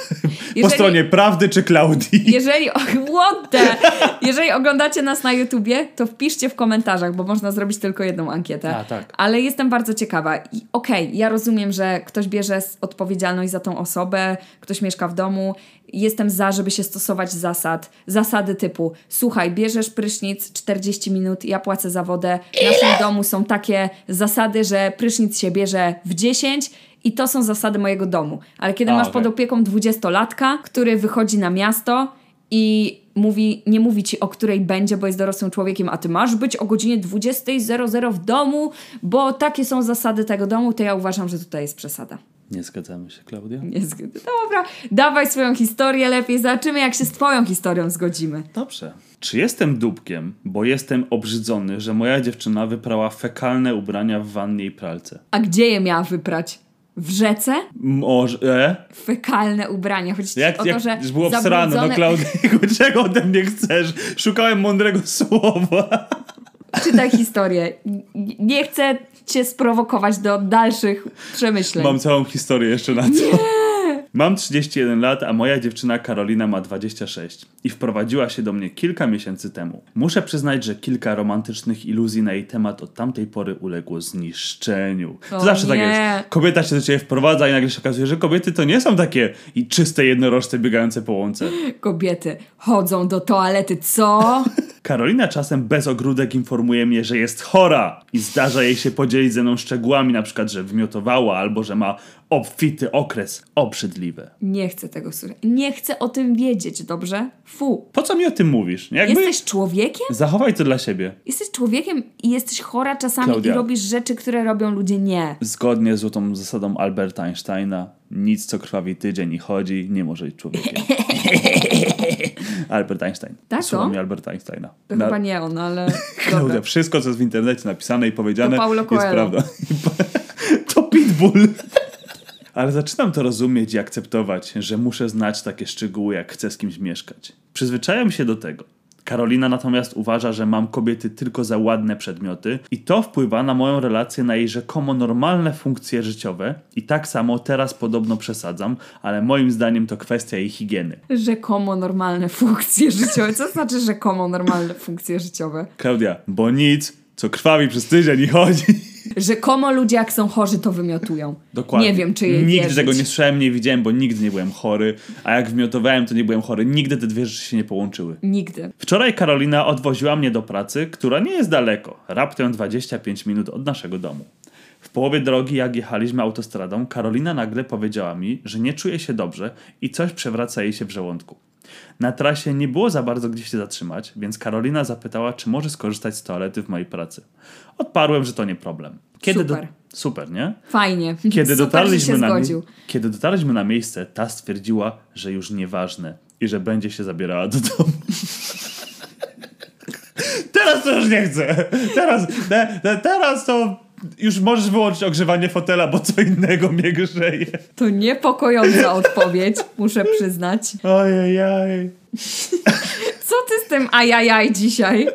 Speaker 2: Po
Speaker 1: Jeżeli-
Speaker 2: stronie prawdy czy Klaudii?
Speaker 1: Jeżeli, what the? Jeżeli oglądacie nas na YouTubie, to wpiszcie w komentarzach, bo można zrobić tylko jedną ankietę.
Speaker 2: A, tak.
Speaker 1: Ale jestem bardzo ciekawa. I Okej, ja rozumiem, że ktoś bierze odpowiedzialność za tą osobę, ktoś mieszka w domu. Jestem za, żeby się stosować zasad. Zasady typu, słuchaj, bierzesz prysznic 40 minut, ja płacę za wodę. W naszym domu są takie zasady, że prysznic się bierze w 10 i to są zasady mojego domu. Ale kiedy
Speaker 2: A,
Speaker 1: masz
Speaker 2: okej.
Speaker 1: pod opieką dwudziestolatka, który wychodzi na miasto i mówi, nie mówi ci o której będzie, bo jest dorosłym człowiekiem, a ty masz być o godzinie 20.00 w domu, bo takie są zasady tego domu, to ja uważam, że tutaj jest przesada.
Speaker 2: Nie zgadzamy się, Klaudia.
Speaker 1: Nie zgody. Dobra, dawaj swoją historię lepiej, zobaczymy jak się z twoją historią zgodzimy.
Speaker 2: Dobrze. Czy jestem dupkiem, bo jestem obrzydzony, że moja dziewczyna wyprała fekalne ubrania w wannie i pralce?
Speaker 1: A gdzie je miała wyprać? W rzece?
Speaker 2: Może...
Speaker 1: Fekalne ubrania. Ci
Speaker 2: Jak,
Speaker 1: o to, że
Speaker 2: było obsrane, no
Speaker 1: zabrudzone-
Speaker 2: Klaudia, czego ode mnie chcesz? Szukałem mądrego słowa.
Speaker 1: Czytaj historię. Nie chcę cię sprowokować do dalszych przemyśleń.
Speaker 2: Mam całą historię jeszcze na to. Mam 31 lat, a moja dziewczyna Karolina ma 26 i wprowadziła się do mnie kilka miesięcy temu. Muszę przyznać, że kilka romantycznych iluzji na jej temat od tamtej pory uległo zniszczeniu. To zawsze tak
Speaker 1: nie.
Speaker 2: jest. Kobieta się do ciebie wprowadza i nagle się okazuje, że kobiety to nie są takie i czyste jednorożce biegające po łące.
Speaker 1: Kobiety chodzą do toalety, co?
Speaker 2: Karolina czasem bez ogródek informuje mnie, że jest chora i zdarza jej się podzielić ze mną szczegółami, na przykład, że wymiotowała albo że ma obfity okres. Obrzydliwe.
Speaker 1: Nie chcę tego słuchać. Nie chcę o tym wiedzieć, dobrze? Fu.
Speaker 2: Po co mi o tym mówisz? Jakby
Speaker 1: Jesteś człowiekiem?
Speaker 2: Zachowaj to dla siebie.
Speaker 1: Jesteś człowiekiem i jesteś chora czasami
Speaker 2: Klaudia.
Speaker 1: i robisz rzeczy, które robią ludzie nie.
Speaker 2: Zgodnie z złotą zasadą Alberta Einsteina, nic co krwawi tydzień i chodzi, nie może być człowiekiem. Albert Einstein.
Speaker 1: Tak,
Speaker 2: Słowami
Speaker 1: to?
Speaker 2: Alberta Einsteina.
Speaker 1: To
Speaker 2: Na-
Speaker 1: chyba nie on, ale
Speaker 2: Klaudia, wszystko co jest w internecie napisane i powiedziane
Speaker 1: To Paulo
Speaker 2: jest
Speaker 1: Coelho.
Speaker 2: prawda. to Pitbull. Ale zaczynam to rozumieć i akceptować, że muszę znać takie szczegóły, jak chcę z kimś mieszkać. Przyzwyczajam się do tego. Karolina natomiast uważa, że mam kobiety tylko za ładne przedmioty i to wpływa na moją relację na jej rzekomo normalne funkcje życiowe i tak samo teraz podobno przesadzam, ale moim zdaniem to kwestia jej higieny.
Speaker 1: Rzekomo normalne funkcje życiowe. Co znaczy rzekomo normalne funkcje życiowe?
Speaker 2: Klaudia, bo nic, co krwawi przez tydzień i chodzi.
Speaker 1: Rzekomo ludzie jak są chorzy, to wymiotują.
Speaker 2: Dokładnie.
Speaker 1: Nie wiem, czy jej
Speaker 2: Nigdy
Speaker 1: wierzyć.
Speaker 2: tego nie słyszałem, nie widziałem, bo nigdy nie byłem chory, a jak wymiotowałem, to nie byłem chory. Nigdy te dwie rzeczy się nie połączyły.
Speaker 1: Nigdy.
Speaker 2: Wczoraj Karolina odwoziła mnie do pracy, która nie jest daleko, raptem 25 minut od naszego domu. W połowie drogi, jak jechaliśmy autostradą, Karolina nagle powiedziała mi, że nie czuje się dobrze i coś przewraca jej się w żołądku. Na trasie nie było za bardzo gdzie się zatrzymać, więc Karolina zapytała, czy może skorzystać z toalety w mojej pracy. Odparłem, że to nie problem. Kiedy
Speaker 1: Super.
Speaker 2: Do... Super, nie?
Speaker 1: Fajnie.
Speaker 2: Kiedy
Speaker 1: Super,
Speaker 2: dotarliśmy, na kiedy dotarliśmy na miejsce, ta stwierdziła, że już nieważne i że będzie się zabierała do domu. teraz to już nie chcę. Teraz, te, te, teraz to już możesz wyłączyć ogrzewanie fotela, bo co innego mnie grzeje.
Speaker 1: To niepokojąca odpowiedź, muszę przyznać.
Speaker 2: Ojej.
Speaker 1: Co ty z tym ajajaj dzisiaj?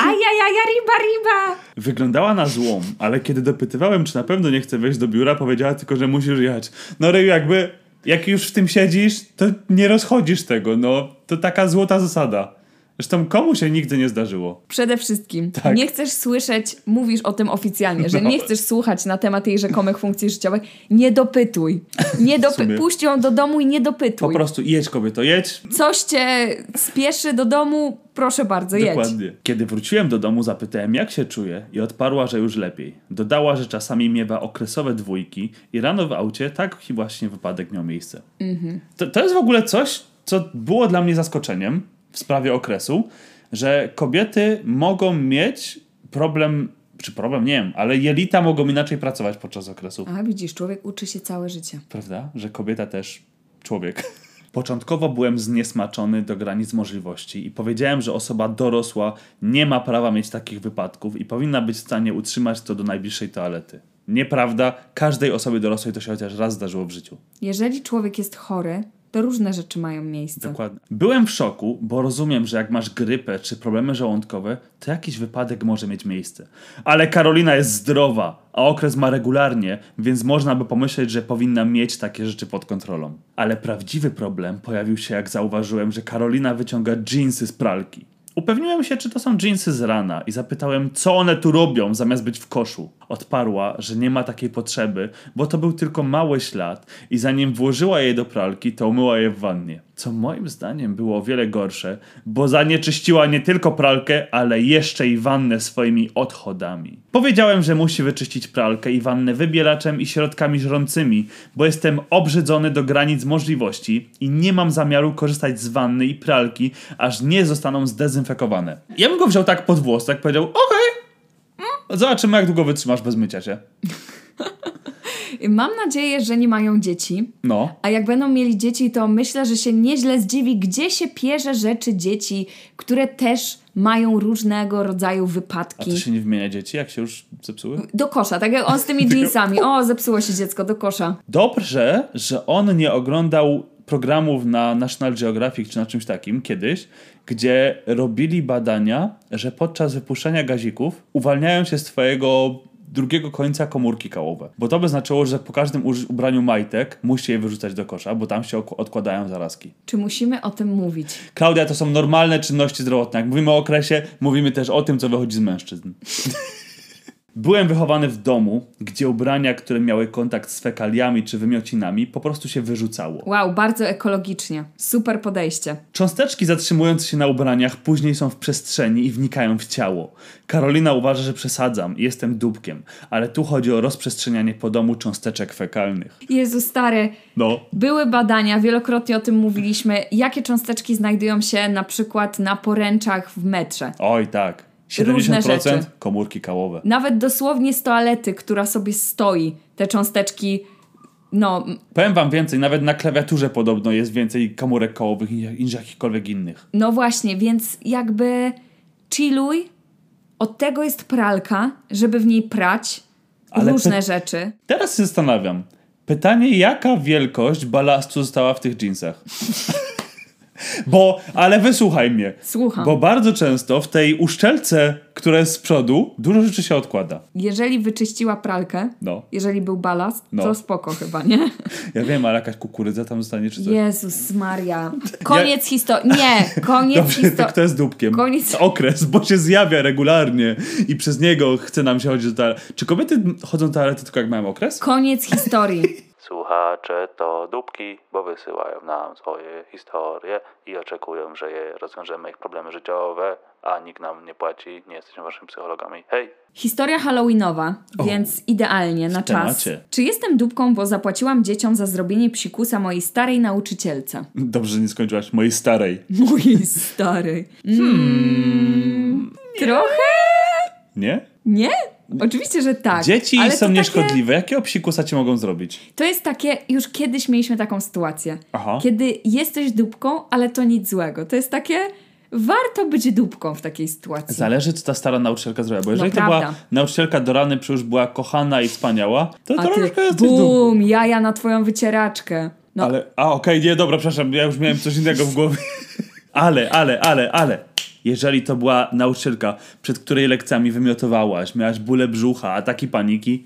Speaker 1: Ajajaja, riba, riba.
Speaker 2: Wyglądała na złą, ale kiedy dopytywałem, czy na pewno nie chce wejść do biura, powiedziała tylko, że musisz jechać. No Reju, jakby, jak już w tym siedzisz, to nie rozchodzisz tego, no. To taka złota zasada. Zresztą komu się nigdy nie zdarzyło.
Speaker 1: Przede wszystkim
Speaker 2: Tak.
Speaker 1: nie chcesz słyszeć, mówisz o tym oficjalnie, że
Speaker 2: No.
Speaker 1: nie chcesz słuchać na temat jej rzekomych funkcji życiowych. Nie dopytuj. Nie dopy- puść ją do domu i nie
Speaker 2: Po
Speaker 1: dopytuj.
Speaker 2: prostu jedź kobieto, jedź.
Speaker 1: Coś cię spieszy do domu, proszę bardzo, jedź.
Speaker 2: Dokładnie. Kiedy wróciłem do domu, zapytałem, jak się czuje, i odparła, że już lepiej. Dodała, że czasami miewa okresowe dwójki i rano w aucie taki właśnie wypadek miał miejsce. To, to jest w ogóle coś, co było dla mnie zaskoczeniem w sprawie okresu, że kobiety mogą mieć problem, czy problem, nie wiem, ale jelita mogą inaczej pracować podczas okresu.
Speaker 1: A widzisz, człowiek uczy się całe życie.
Speaker 2: Prawda? Że kobieta też człowiek. Początkowo byłem zniesmaczony do granic możliwości i powiedziałem, że osoba dorosła nie ma prawa mieć takich wypadków i powinna być w stanie utrzymać to do najbliższej toalety. Nieprawda, każdej osobie dorosłej to się chociaż raz zdarzyło w życiu.
Speaker 1: Jeżeli człowiek jest chory, to różne rzeczy mają miejsce.
Speaker 2: Dokładnie. Byłem w szoku, bo rozumiem, że jak masz grypę czy problemy żołądkowe, to jakiś wypadek może mieć miejsce. Ale Karolina jest zdrowa, a okres ma regularnie, więc można by pomyśleć, że powinna mieć takie rzeczy pod kontrolą. Ale prawdziwy problem pojawił się, jak zauważyłem, że Karolina wyciąga dżinsy z pralki. Upewniłem się, czy to są dżinsy z rana i zapytałem, co one tu robią, zamiast być w koszu. Odparła, że nie ma takiej potrzeby, bo to był tylko mały ślad i zanim włożyła je do pralki, to umyła je w wannie. Co moim zdaniem było o wiele gorsze, bo zanieczyściła nie tylko pralkę, ale jeszcze i wannę swoimi odchodami. Powiedziałem, że musi wyczyścić pralkę i wannę wybielaczem i środkami żrącymi, bo jestem obrzydzony do granic możliwości i nie mam zamiaru korzystać z wanny i pralki, aż nie zostaną zdezynfekowane. Ja bym go wziął tak pod włos, tak powiedział, okej, zobaczymy jak długo wytrzymasz bez mycia się.
Speaker 1: Mam nadzieję, że nie mają dzieci.
Speaker 2: No.
Speaker 1: A jak będą mieli dzieci, to myślę, że się nieźle zdziwi, gdzie się pierze rzeczy dzieci, które też mają różnego rodzaju
Speaker 2: A
Speaker 1: wypadki.
Speaker 2: to się nie wymienia dzieci, jak się już zepsuły?
Speaker 1: Do kosza, tak jak on z tymi jeansami. O, zepsuło się dziecko, do kosza.
Speaker 2: Dobrze, że on nie oglądał programów na National Geographic czy na czymś takim kiedyś, gdzie robili badania, że podczas wypuszczania gazików uwalniają się z twojego drugiego końca komórki kałowe. Bo to by znaczyło, że po każdym ubraniu majtek musi je wyrzucać do kosza, bo tam się odkładają zarazki.
Speaker 1: Czy musimy o tym mówić?
Speaker 2: Klaudia, to są normalne czynności zdrowotne. Jak mówimy o okresie, mówimy też o tym, co wychodzi z mężczyzn. Byłem wychowany w domu, gdzie ubrania, które miały kontakt z fekaliami czy wymiocinami, po prostu się wyrzucało.
Speaker 1: Wow, bardzo ekologicznie. Super podejście.
Speaker 2: Cząsteczki zatrzymujące się na ubraniach później są w przestrzeni i wnikają w ciało. Karolina uważa, że przesadzam i jestem dupkiem, ale tu chodzi o rozprzestrzenianie po domu cząsteczek fekalnych.
Speaker 1: Jezu, stary,
Speaker 2: No,
Speaker 1: były badania, wielokrotnie o tym mówiliśmy, jakie cząsteczki znajdują się na przykład na poręczach w metrze.
Speaker 2: oj tak.
Speaker 1: Różne
Speaker 2: 70%
Speaker 1: rzeczy.
Speaker 2: komórki kałowe.
Speaker 1: Nawet dosłownie z toalety, która sobie stoi, te cząsteczki, no,
Speaker 2: Powiem wam więcej, nawet na klawiaturze podobno jest więcej komórek kołowych niż jakichkolwiek innych.
Speaker 1: no właśnie, więc jakby chilluj. Od tego jest pralka, żeby w niej prać
Speaker 2: Ale
Speaker 1: różne rzeczy.
Speaker 2: Teraz się zastanawiam. Pytanie, jaka wielkość balastu została w tych jeansach? Bo, ale wysłuchaj mnie.
Speaker 1: Słucham.
Speaker 2: Bo bardzo często w tej uszczelce, która jest z przodu, dużo rzeczy się odkłada.
Speaker 1: Jeżeli wyczyściła pralkę,
Speaker 2: No.
Speaker 1: jeżeli był balast,
Speaker 2: No.
Speaker 1: to spoko chyba, nie?
Speaker 2: Ja wiem, ale jakaś kukurydza tam zostanie czy coś.
Speaker 1: Jezus Maria. Koniec historii. Nie, koniec
Speaker 2: Dobrze, to
Speaker 1: historii.
Speaker 2: kto jest dupkiem?
Speaker 1: Koniec-
Speaker 2: Okres, bo się zjawia regularnie i przez niego chce nam się chodzić do toalety. Czy kobiety chodzą do toalety tylko jak mają okres?
Speaker 1: Koniec historii.
Speaker 3: Słuchacze to dupki, bo wysyłają nam swoje historie i oczekują, że je rozwiążemy ich problemy życiowe, a nikt nam nie płaci, nie jesteśmy waszymi psychologami. Hej!
Speaker 1: Historia halloweenowa, więc idealnie na czas.
Speaker 2: temacie.
Speaker 1: Czy jestem dupką, bo zapłaciłam dzieciom za zrobienie psikusa mojej starej nauczycielce?
Speaker 2: Dobrze, że nie skończyłaś mojej starej.
Speaker 1: Mojej starej. Mm, trochę?
Speaker 2: Nie?
Speaker 1: Nie? Oczywiście, że tak.
Speaker 2: Dzieci
Speaker 1: ale
Speaker 2: są
Speaker 1: to takie-
Speaker 2: nieszkodliwe. Jakiego psikusa mogą zrobić?
Speaker 1: To jest takie, już kiedyś mieliśmy taką sytuację.
Speaker 2: Aha.
Speaker 1: Kiedy jesteś dupką, ale to nic złego. To jest takie, warto być dupką w takiej sytuacji.
Speaker 2: Zależy, co ta stara nauczycielka zrobiła. Bo jeżeli to
Speaker 1: No prawda.
Speaker 2: była nauczycielka do rany, już była kochana i wspaniała, to
Speaker 1: A ty,
Speaker 2: troszkę jesteś dupką.
Speaker 1: bum, jaja na twoją wycieraczkę. No,
Speaker 2: Ale, a okej, nie, dobra, przepraszam, ja już miałem coś innego w głowie. Ale, ale, ale, ale. Jeżeli to była nauczycielka, przed której lekcjami wymiotowałaś, miałaś bóle brzucha, ataki paniki,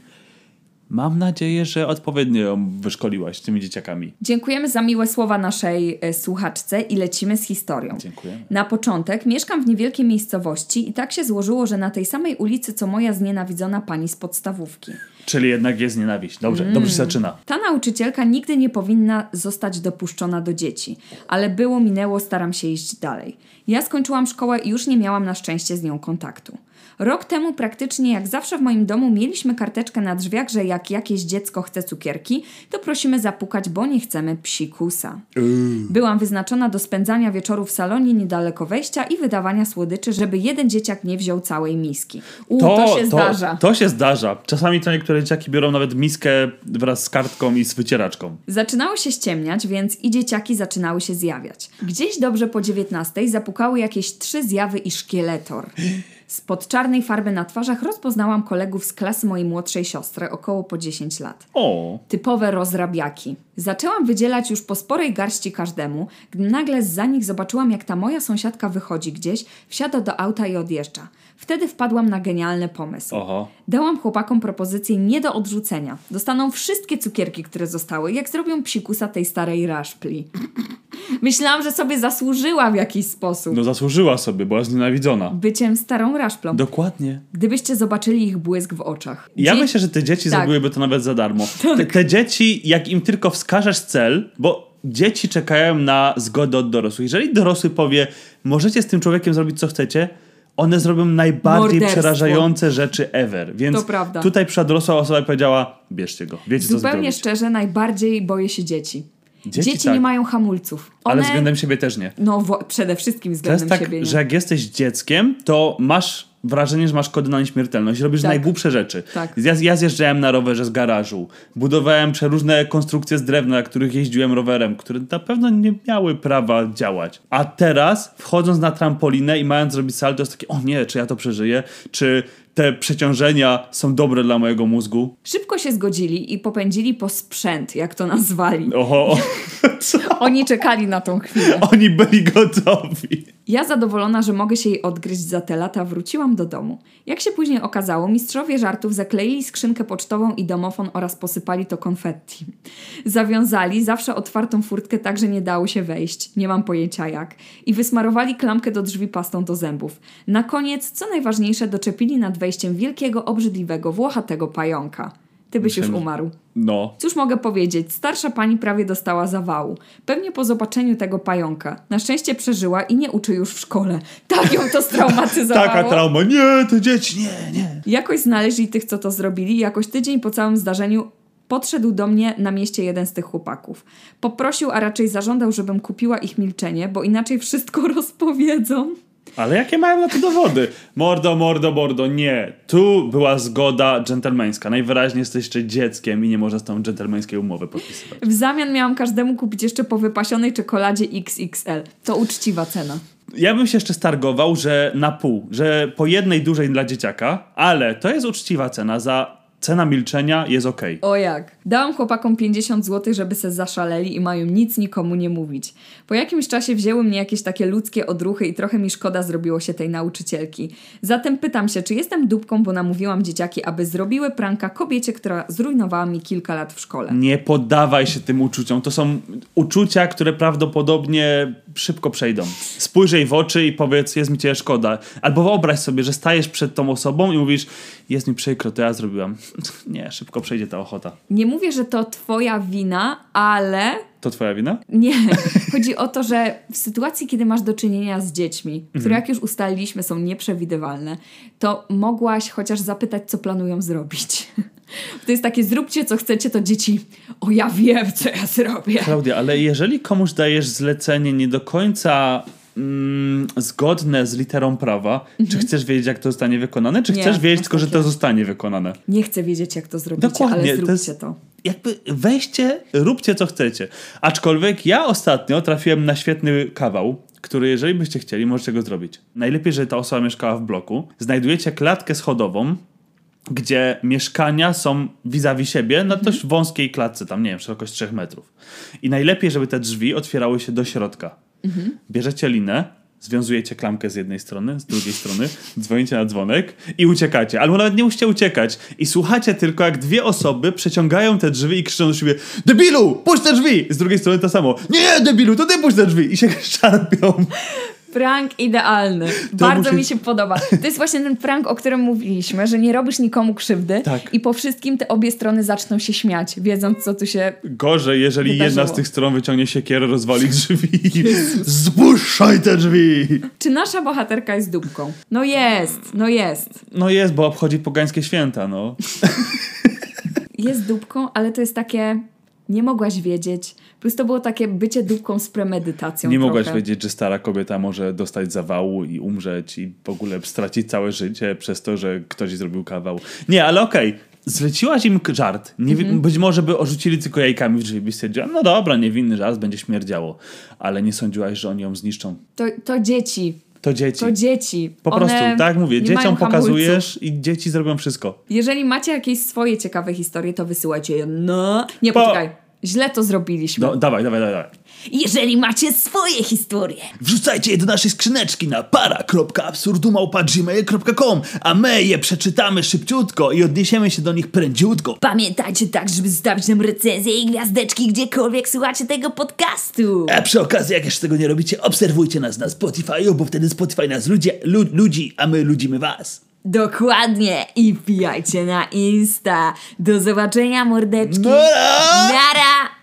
Speaker 2: mam nadzieję, że odpowiednio ją wyszkoliłaś z tymi dzieciakami.
Speaker 1: Dziękujemy za miłe słowa naszej e, słuchaczce i lecimy z historią.
Speaker 2: Dziękujemy.
Speaker 1: Na początek mieszkam w niewielkiej miejscowości i tak się złożyło, że na tej samej ulicy co moja znienawidzona pani z podstawówki.
Speaker 2: Czyli jednak jest nienawiść. Dobrze, dobrze się zaczyna.
Speaker 1: Ta nauczycielka nigdy nie powinna zostać dopuszczona do dzieci, ale było, minęło, staram się iść dalej. Ja skończyłam szkołę i już nie miałam na szczęście z nią kontaktu. Rok temu praktycznie jak zawsze w moim domu mieliśmy karteczkę na drzwiach, że jak jakieś dziecko chce cukierki, to prosimy zapukać, bo nie chcemy psikusa. Byłam wyznaczona do spędzania wieczoru w salonie niedaleko wejścia i wydawania słodyczy, żeby jeden dzieciak nie wziął całej miski. U, to, się zdarza.
Speaker 2: To się zdarza. Czasami to niektóre dzieciaki biorą nawet miskę wraz z kartką i z wycieraczką.
Speaker 1: Zaczynało się ściemniać, więc i dzieciaki zaczynały się zjawiać. Gdzieś dobrze po 19 zapukały jakieś trzy zjawy i szkieletor. Spod czarnej farby na twarzach rozpoznałam kolegów z klasy mojej młodszej siostry, około po 10 lat.
Speaker 2: O,
Speaker 1: Typowe rozrabiaki. Zaczęłam wydzielać już po sporej garści każdemu, gdy nagle za nich zobaczyłam, jak ta moja sąsiadka wychodzi gdzieś, wsiada do auta i odjeżdża. Wtedy wpadłam na genialny pomysł.
Speaker 2: oho.
Speaker 1: Dałam chłopakom propozycję nie do odrzucenia. Dostaną wszystkie cukierki, które zostały, jak zrobią psikusa tej starej raszpli. Myślałam, że sobie zasłużyła w jakiś sposób.
Speaker 2: No zasłużyła sobie, była znienawidzona.
Speaker 1: Byciem starą raszplą.
Speaker 2: Dokładnie.
Speaker 1: Gdybyście zobaczyli ich błysk w oczach.
Speaker 2: Ja
Speaker 1: Dzie-
Speaker 2: myślę, że te dzieci
Speaker 1: Tak.
Speaker 2: zrobiłyby to nawet za darmo. Te, te dzieci, jak im tylko wskażesz cel, bo dzieci czekają na zgodę od dorosłych. Jeżeli dorosły powie, możecie z tym człowiekiem zrobić co chcecie, one zrobią najbardziej
Speaker 1: Morderstwo.
Speaker 2: przerażające rzeczy ever. Więc
Speaker 1: To
Speaker 2: tutaj przyszła dorosła osoba i powiedziała, bierzcie go, wiecie co
Speaker 1: Zupełnie szczerze, najbardziej boję się dzieci.
Speaker 2: Dzieci
Speaker 1: Dzieci,
Speaker 2: tak.
Speaker 1: nie mają hamulców. One,
Speaker 2: Ale względem siebie też nie.
Speaker 1: No, przede wszystkim
Speaker 2: To
Speaker 1: względem
Speaker 2: jest tak,
Speaker 1: siebie.
Speaker 2: że jak jesteś dzieckiem, to masz wrażenie, że masz kody na nieśmiertelność. Robisz
Speaker 1: Tak.
Speaker 2: najgłupsze rzeczy.
Speaker 1: Tak.
Speaker 2: Ja, ja zjeżdżałem na rowerze z garażu. Budowałem przeróżne konstrukcje z drewna, na których jeździłem rowerem, które na pewno nie miały prawa działać. A teraz, wchodząc na trampolinę i mając zrobić salto, jest takie, o nie, czy ja to przeżyję? Czy te przeciążenia są dobre dla mojego mózgu?
Speaker 1: Szybko się zgodzili i popędzili po sprzęt, jak to nazwali.
Speaker 2: Oho?
Speaker 1: Oni czekali na tą chwilę.
Speaker 2: Oni byli gotowi.
Speaker 1: Ja zadowolona, że mogę się jej odgryźć za te lata, wróciłam do domu. Jak się później okazało, mistrzowie żartów zakleili skrzynkę pocztową i domofon oraz posypali to konfetti. Zawiązali zawsze otwartą furtkę tak, że nie dało się wejść, nie mam pojęcia jak, i wysmarowali klamkę do drzwi pastą do zębów. Na koniec, co najważniejsze, doczepili nad wejściem wielkiego, obrzydliwego, włochatego pająka. Ty byś już umarł.
Speaker 2: No.
Speaker 1: Cóż mogę powiedzieć, starsza pani prawie dostała zawału. Pewnie po zobaczeniu tego pająka. Na szczęście przeżyła i nie uczy już w szkole. Tak ją to straumatyzowało.
Speaker 2: Taka trauma. Nie, te dzieci, nie, nie.
Speaker 1: Jakoś znaleźli tych, co to zrobili. Jakoś tydzień po całym zdarzeniu podszedł do mnie na mieście jeden z tych chłopaków. Poprosił, a raczej zażądał, żebym kupiła ich milczenie, bo inaczej wszystko rozpowiedzą.
Speaker 2: Ale jakie mają na to dowody? Mordo, mordo, mordo, nie. Tu była zgoda dżentelmeńska. Najwyraźniej jesteś jeszcze dzieckiem i nie można z tą dżentelmeńskiej umowy podpisywać.
Speaker 1: W zamian miałam każdemu kupić jeszcze po wypasionej czekoladzie XXL. To uczciwa cena.
Speaker 2: Ja bym się jeszcze stargował, że na pół, że po jednej dużej dla dzieciaka, ale to jest uczciwa cena. Za cena milczenia jest okej.
Speaker 1: O jak. Dałam chłopakom 50 zł, żeby se zaszaleli i mają nic nikomu nie mówić. Po jakimś czasie wzięły mnie jakieś takie ludzkie odruchy i trochę mi szkoda zrobiło się tej nauczycielki. Zatem pytam się, czy jestem dupką, bo namówiłam dzieciaki, aby zrobiły pranka kobiecie, która zrujnowała mi kilka lat w szkole.
Speaker 2: Nie poddawaj się tym uczuciom. To są uczucia, które prawdopodobnie szybko przejdą. Spójrz jej w oczy i powiedz, jest mi cię szkoda. Albo wyobraź sobie, że stajesz przed tą osobą i mówisz, jest mi przykro, to ja zrobiłam. Nie, szybko przejdzie ta ochota.
Speaker 1: Nie mówię, że to twoja wina, ale
Speaker 2: To twoja wina?
Speaker 1: Nie. Chodzi o to, że w sytuacji, kiedy masz do czynienia z dziećmi, które
Speaker 2: Mhm.
Speaker 1: jak już ustaliliśmy są nieprzewidywalne, to mogłaś chociaż zapytać, co planują zrobić. To jest takie, zróbcie co chcecie, to dzieci, o ja wiem, co ja zrobię.
Speaker 2: Klaudia, ale jeżeli komuś dajesz zlecenie nie do końca mm, zgodne z literą prawa, czy chcesz wiedzieć, jak to zostanie wykonane, czy
Speaker 1: Mhm. Nie,
Speaker 2: chcesz wiedzieć tylko, że to zostanie wykonane?
Speaker 1: Nie chcę wiedzieć, jak to zrobicie,
Speaker 2: Dokładnie,
Speaker 1: ale
Speaker 2: to
Speaker 1: zróbcie
Speaker 2: jest-
Speaker 1: to.
Speaker 2: Jakby weźcie, róbcie co chcecie. Aczkolwiek ja ostatnio trafiłem na świetny kawał, który jeżeli byście chcieli, możecie go zrobić. Najlepiej, że ta osoba mieszkała w bloku. Znajdujecie klatkę schodową, gdzie mieszkania są vis-a-vis siebie na dość wąskiej klatce, tam nie wiem, szerokość 3 metrów. I najlepiej, żeby te drzwi otwierały się do środka. Bierzecie linę, związujecie klamkę z jednej strony, z drugiej strony, dzwonicie na dzwonek i uciekacie. Albo nawet nie musicie uciekać. I słuchacie tylko, jak dwie osoby przeciągają te drzwi i krzyczą do siebie Debilu, puść te drzwi! Z drugiej strony to samo. Nie, debilu, to ty puść te drzwi! I się szarpią.
Speaker 1: Prank idealny. Bardzo
Speaker 2: musi-
Speaker 1: mi się podoba. To jest właśnie ten prank, o którym mówiliśmy, że nie robisz nikomu krzywdy
Speaker 2: Tak.
Speaker 1: i po wszystkim te obie strony zaczną się śmiać, wiedząc co tu się...
Speaker 2: Gorzej, jeżeli
Speaker 1: Wydarzyło.
Speaker 2: jedna z tych stron wyciągnie siekierę, rozwali drzwi. Zpuszczaj te drzwi!
Speaker 1: Czy nasza bohaterka jest dupką? No jest, no jest.
Speaker 2: No jest, bo obchodzi pogańskie święta, no.
Speaker 1: Jest dupką, ale to jest takie... Nie mogłaś wiedzieć. Plus to było takie bycie dupką z premedytacją
Speaker 2: Nie mogłaś
Speaker 1: trochę.
Speaker 2: wiedzieć, że stara kobieta może dostać zawału i umrzeć i w ogóle stracić całe życie przez to, że ktoś zrobił kawał. Nie, ale okej. Zleciłaś im żart. Nie,
Speaker 1: Mhm.
Speaker 2: Być może by orzucili tylko jajkami w drzwi. Byś stwierdziła, no dobra, niewinny żart, będzie śmierdziało. Ale nie sądziłaś, że oni ją zniszczą.
Speaker 1: To, to dzieci.
Speaker 2: To dzieci.
Speaker 1: To dzieci.
Speaker 2: po
Speaker 1: One
Speaker 2: prostu, tak jak mówię, dzieciom
Speaker 1: hamulców.
Speaker 2: pokazujesz i dzieci zrobią wszystko.
Speaker 1: Jeżeli macie jakieś swoje ciekawe historie, to wysyłajcie je na... Nie,
Speaker 2: Po-
Speaker 1: poczekaj. Źle to zrobiliśmy.
Speaker 2: No, dawaj, dawaj, dawaj.
Speaker 1: Jeżeli macie swoje historie,
Speaker 2: Wrzucajcie je do naszej skrzyneczki na para.absurdumałpa.gmail.com a my je przeczytamy szybciutko i odniesiemy się do nich prędziutko.
Speaker 1: pamiętajcie tak, żeby zostawić nam recenzję i gwiazdeczki gdziekolwiek słuchacie tego podcastu.
Speaker 2: A przy okazji, jak jeszcze tego nie robicie, obserwujcie nas na Spotify, bo wtedy Spotify nas ludzie, lu, ludzi, a my ludzimy was.
Speaker 1: Dokładnie. I wbijajcie na Insta. Do zobaczenia, mordeczki.
Speaker 2: Nara!
Speaker 1: Nara!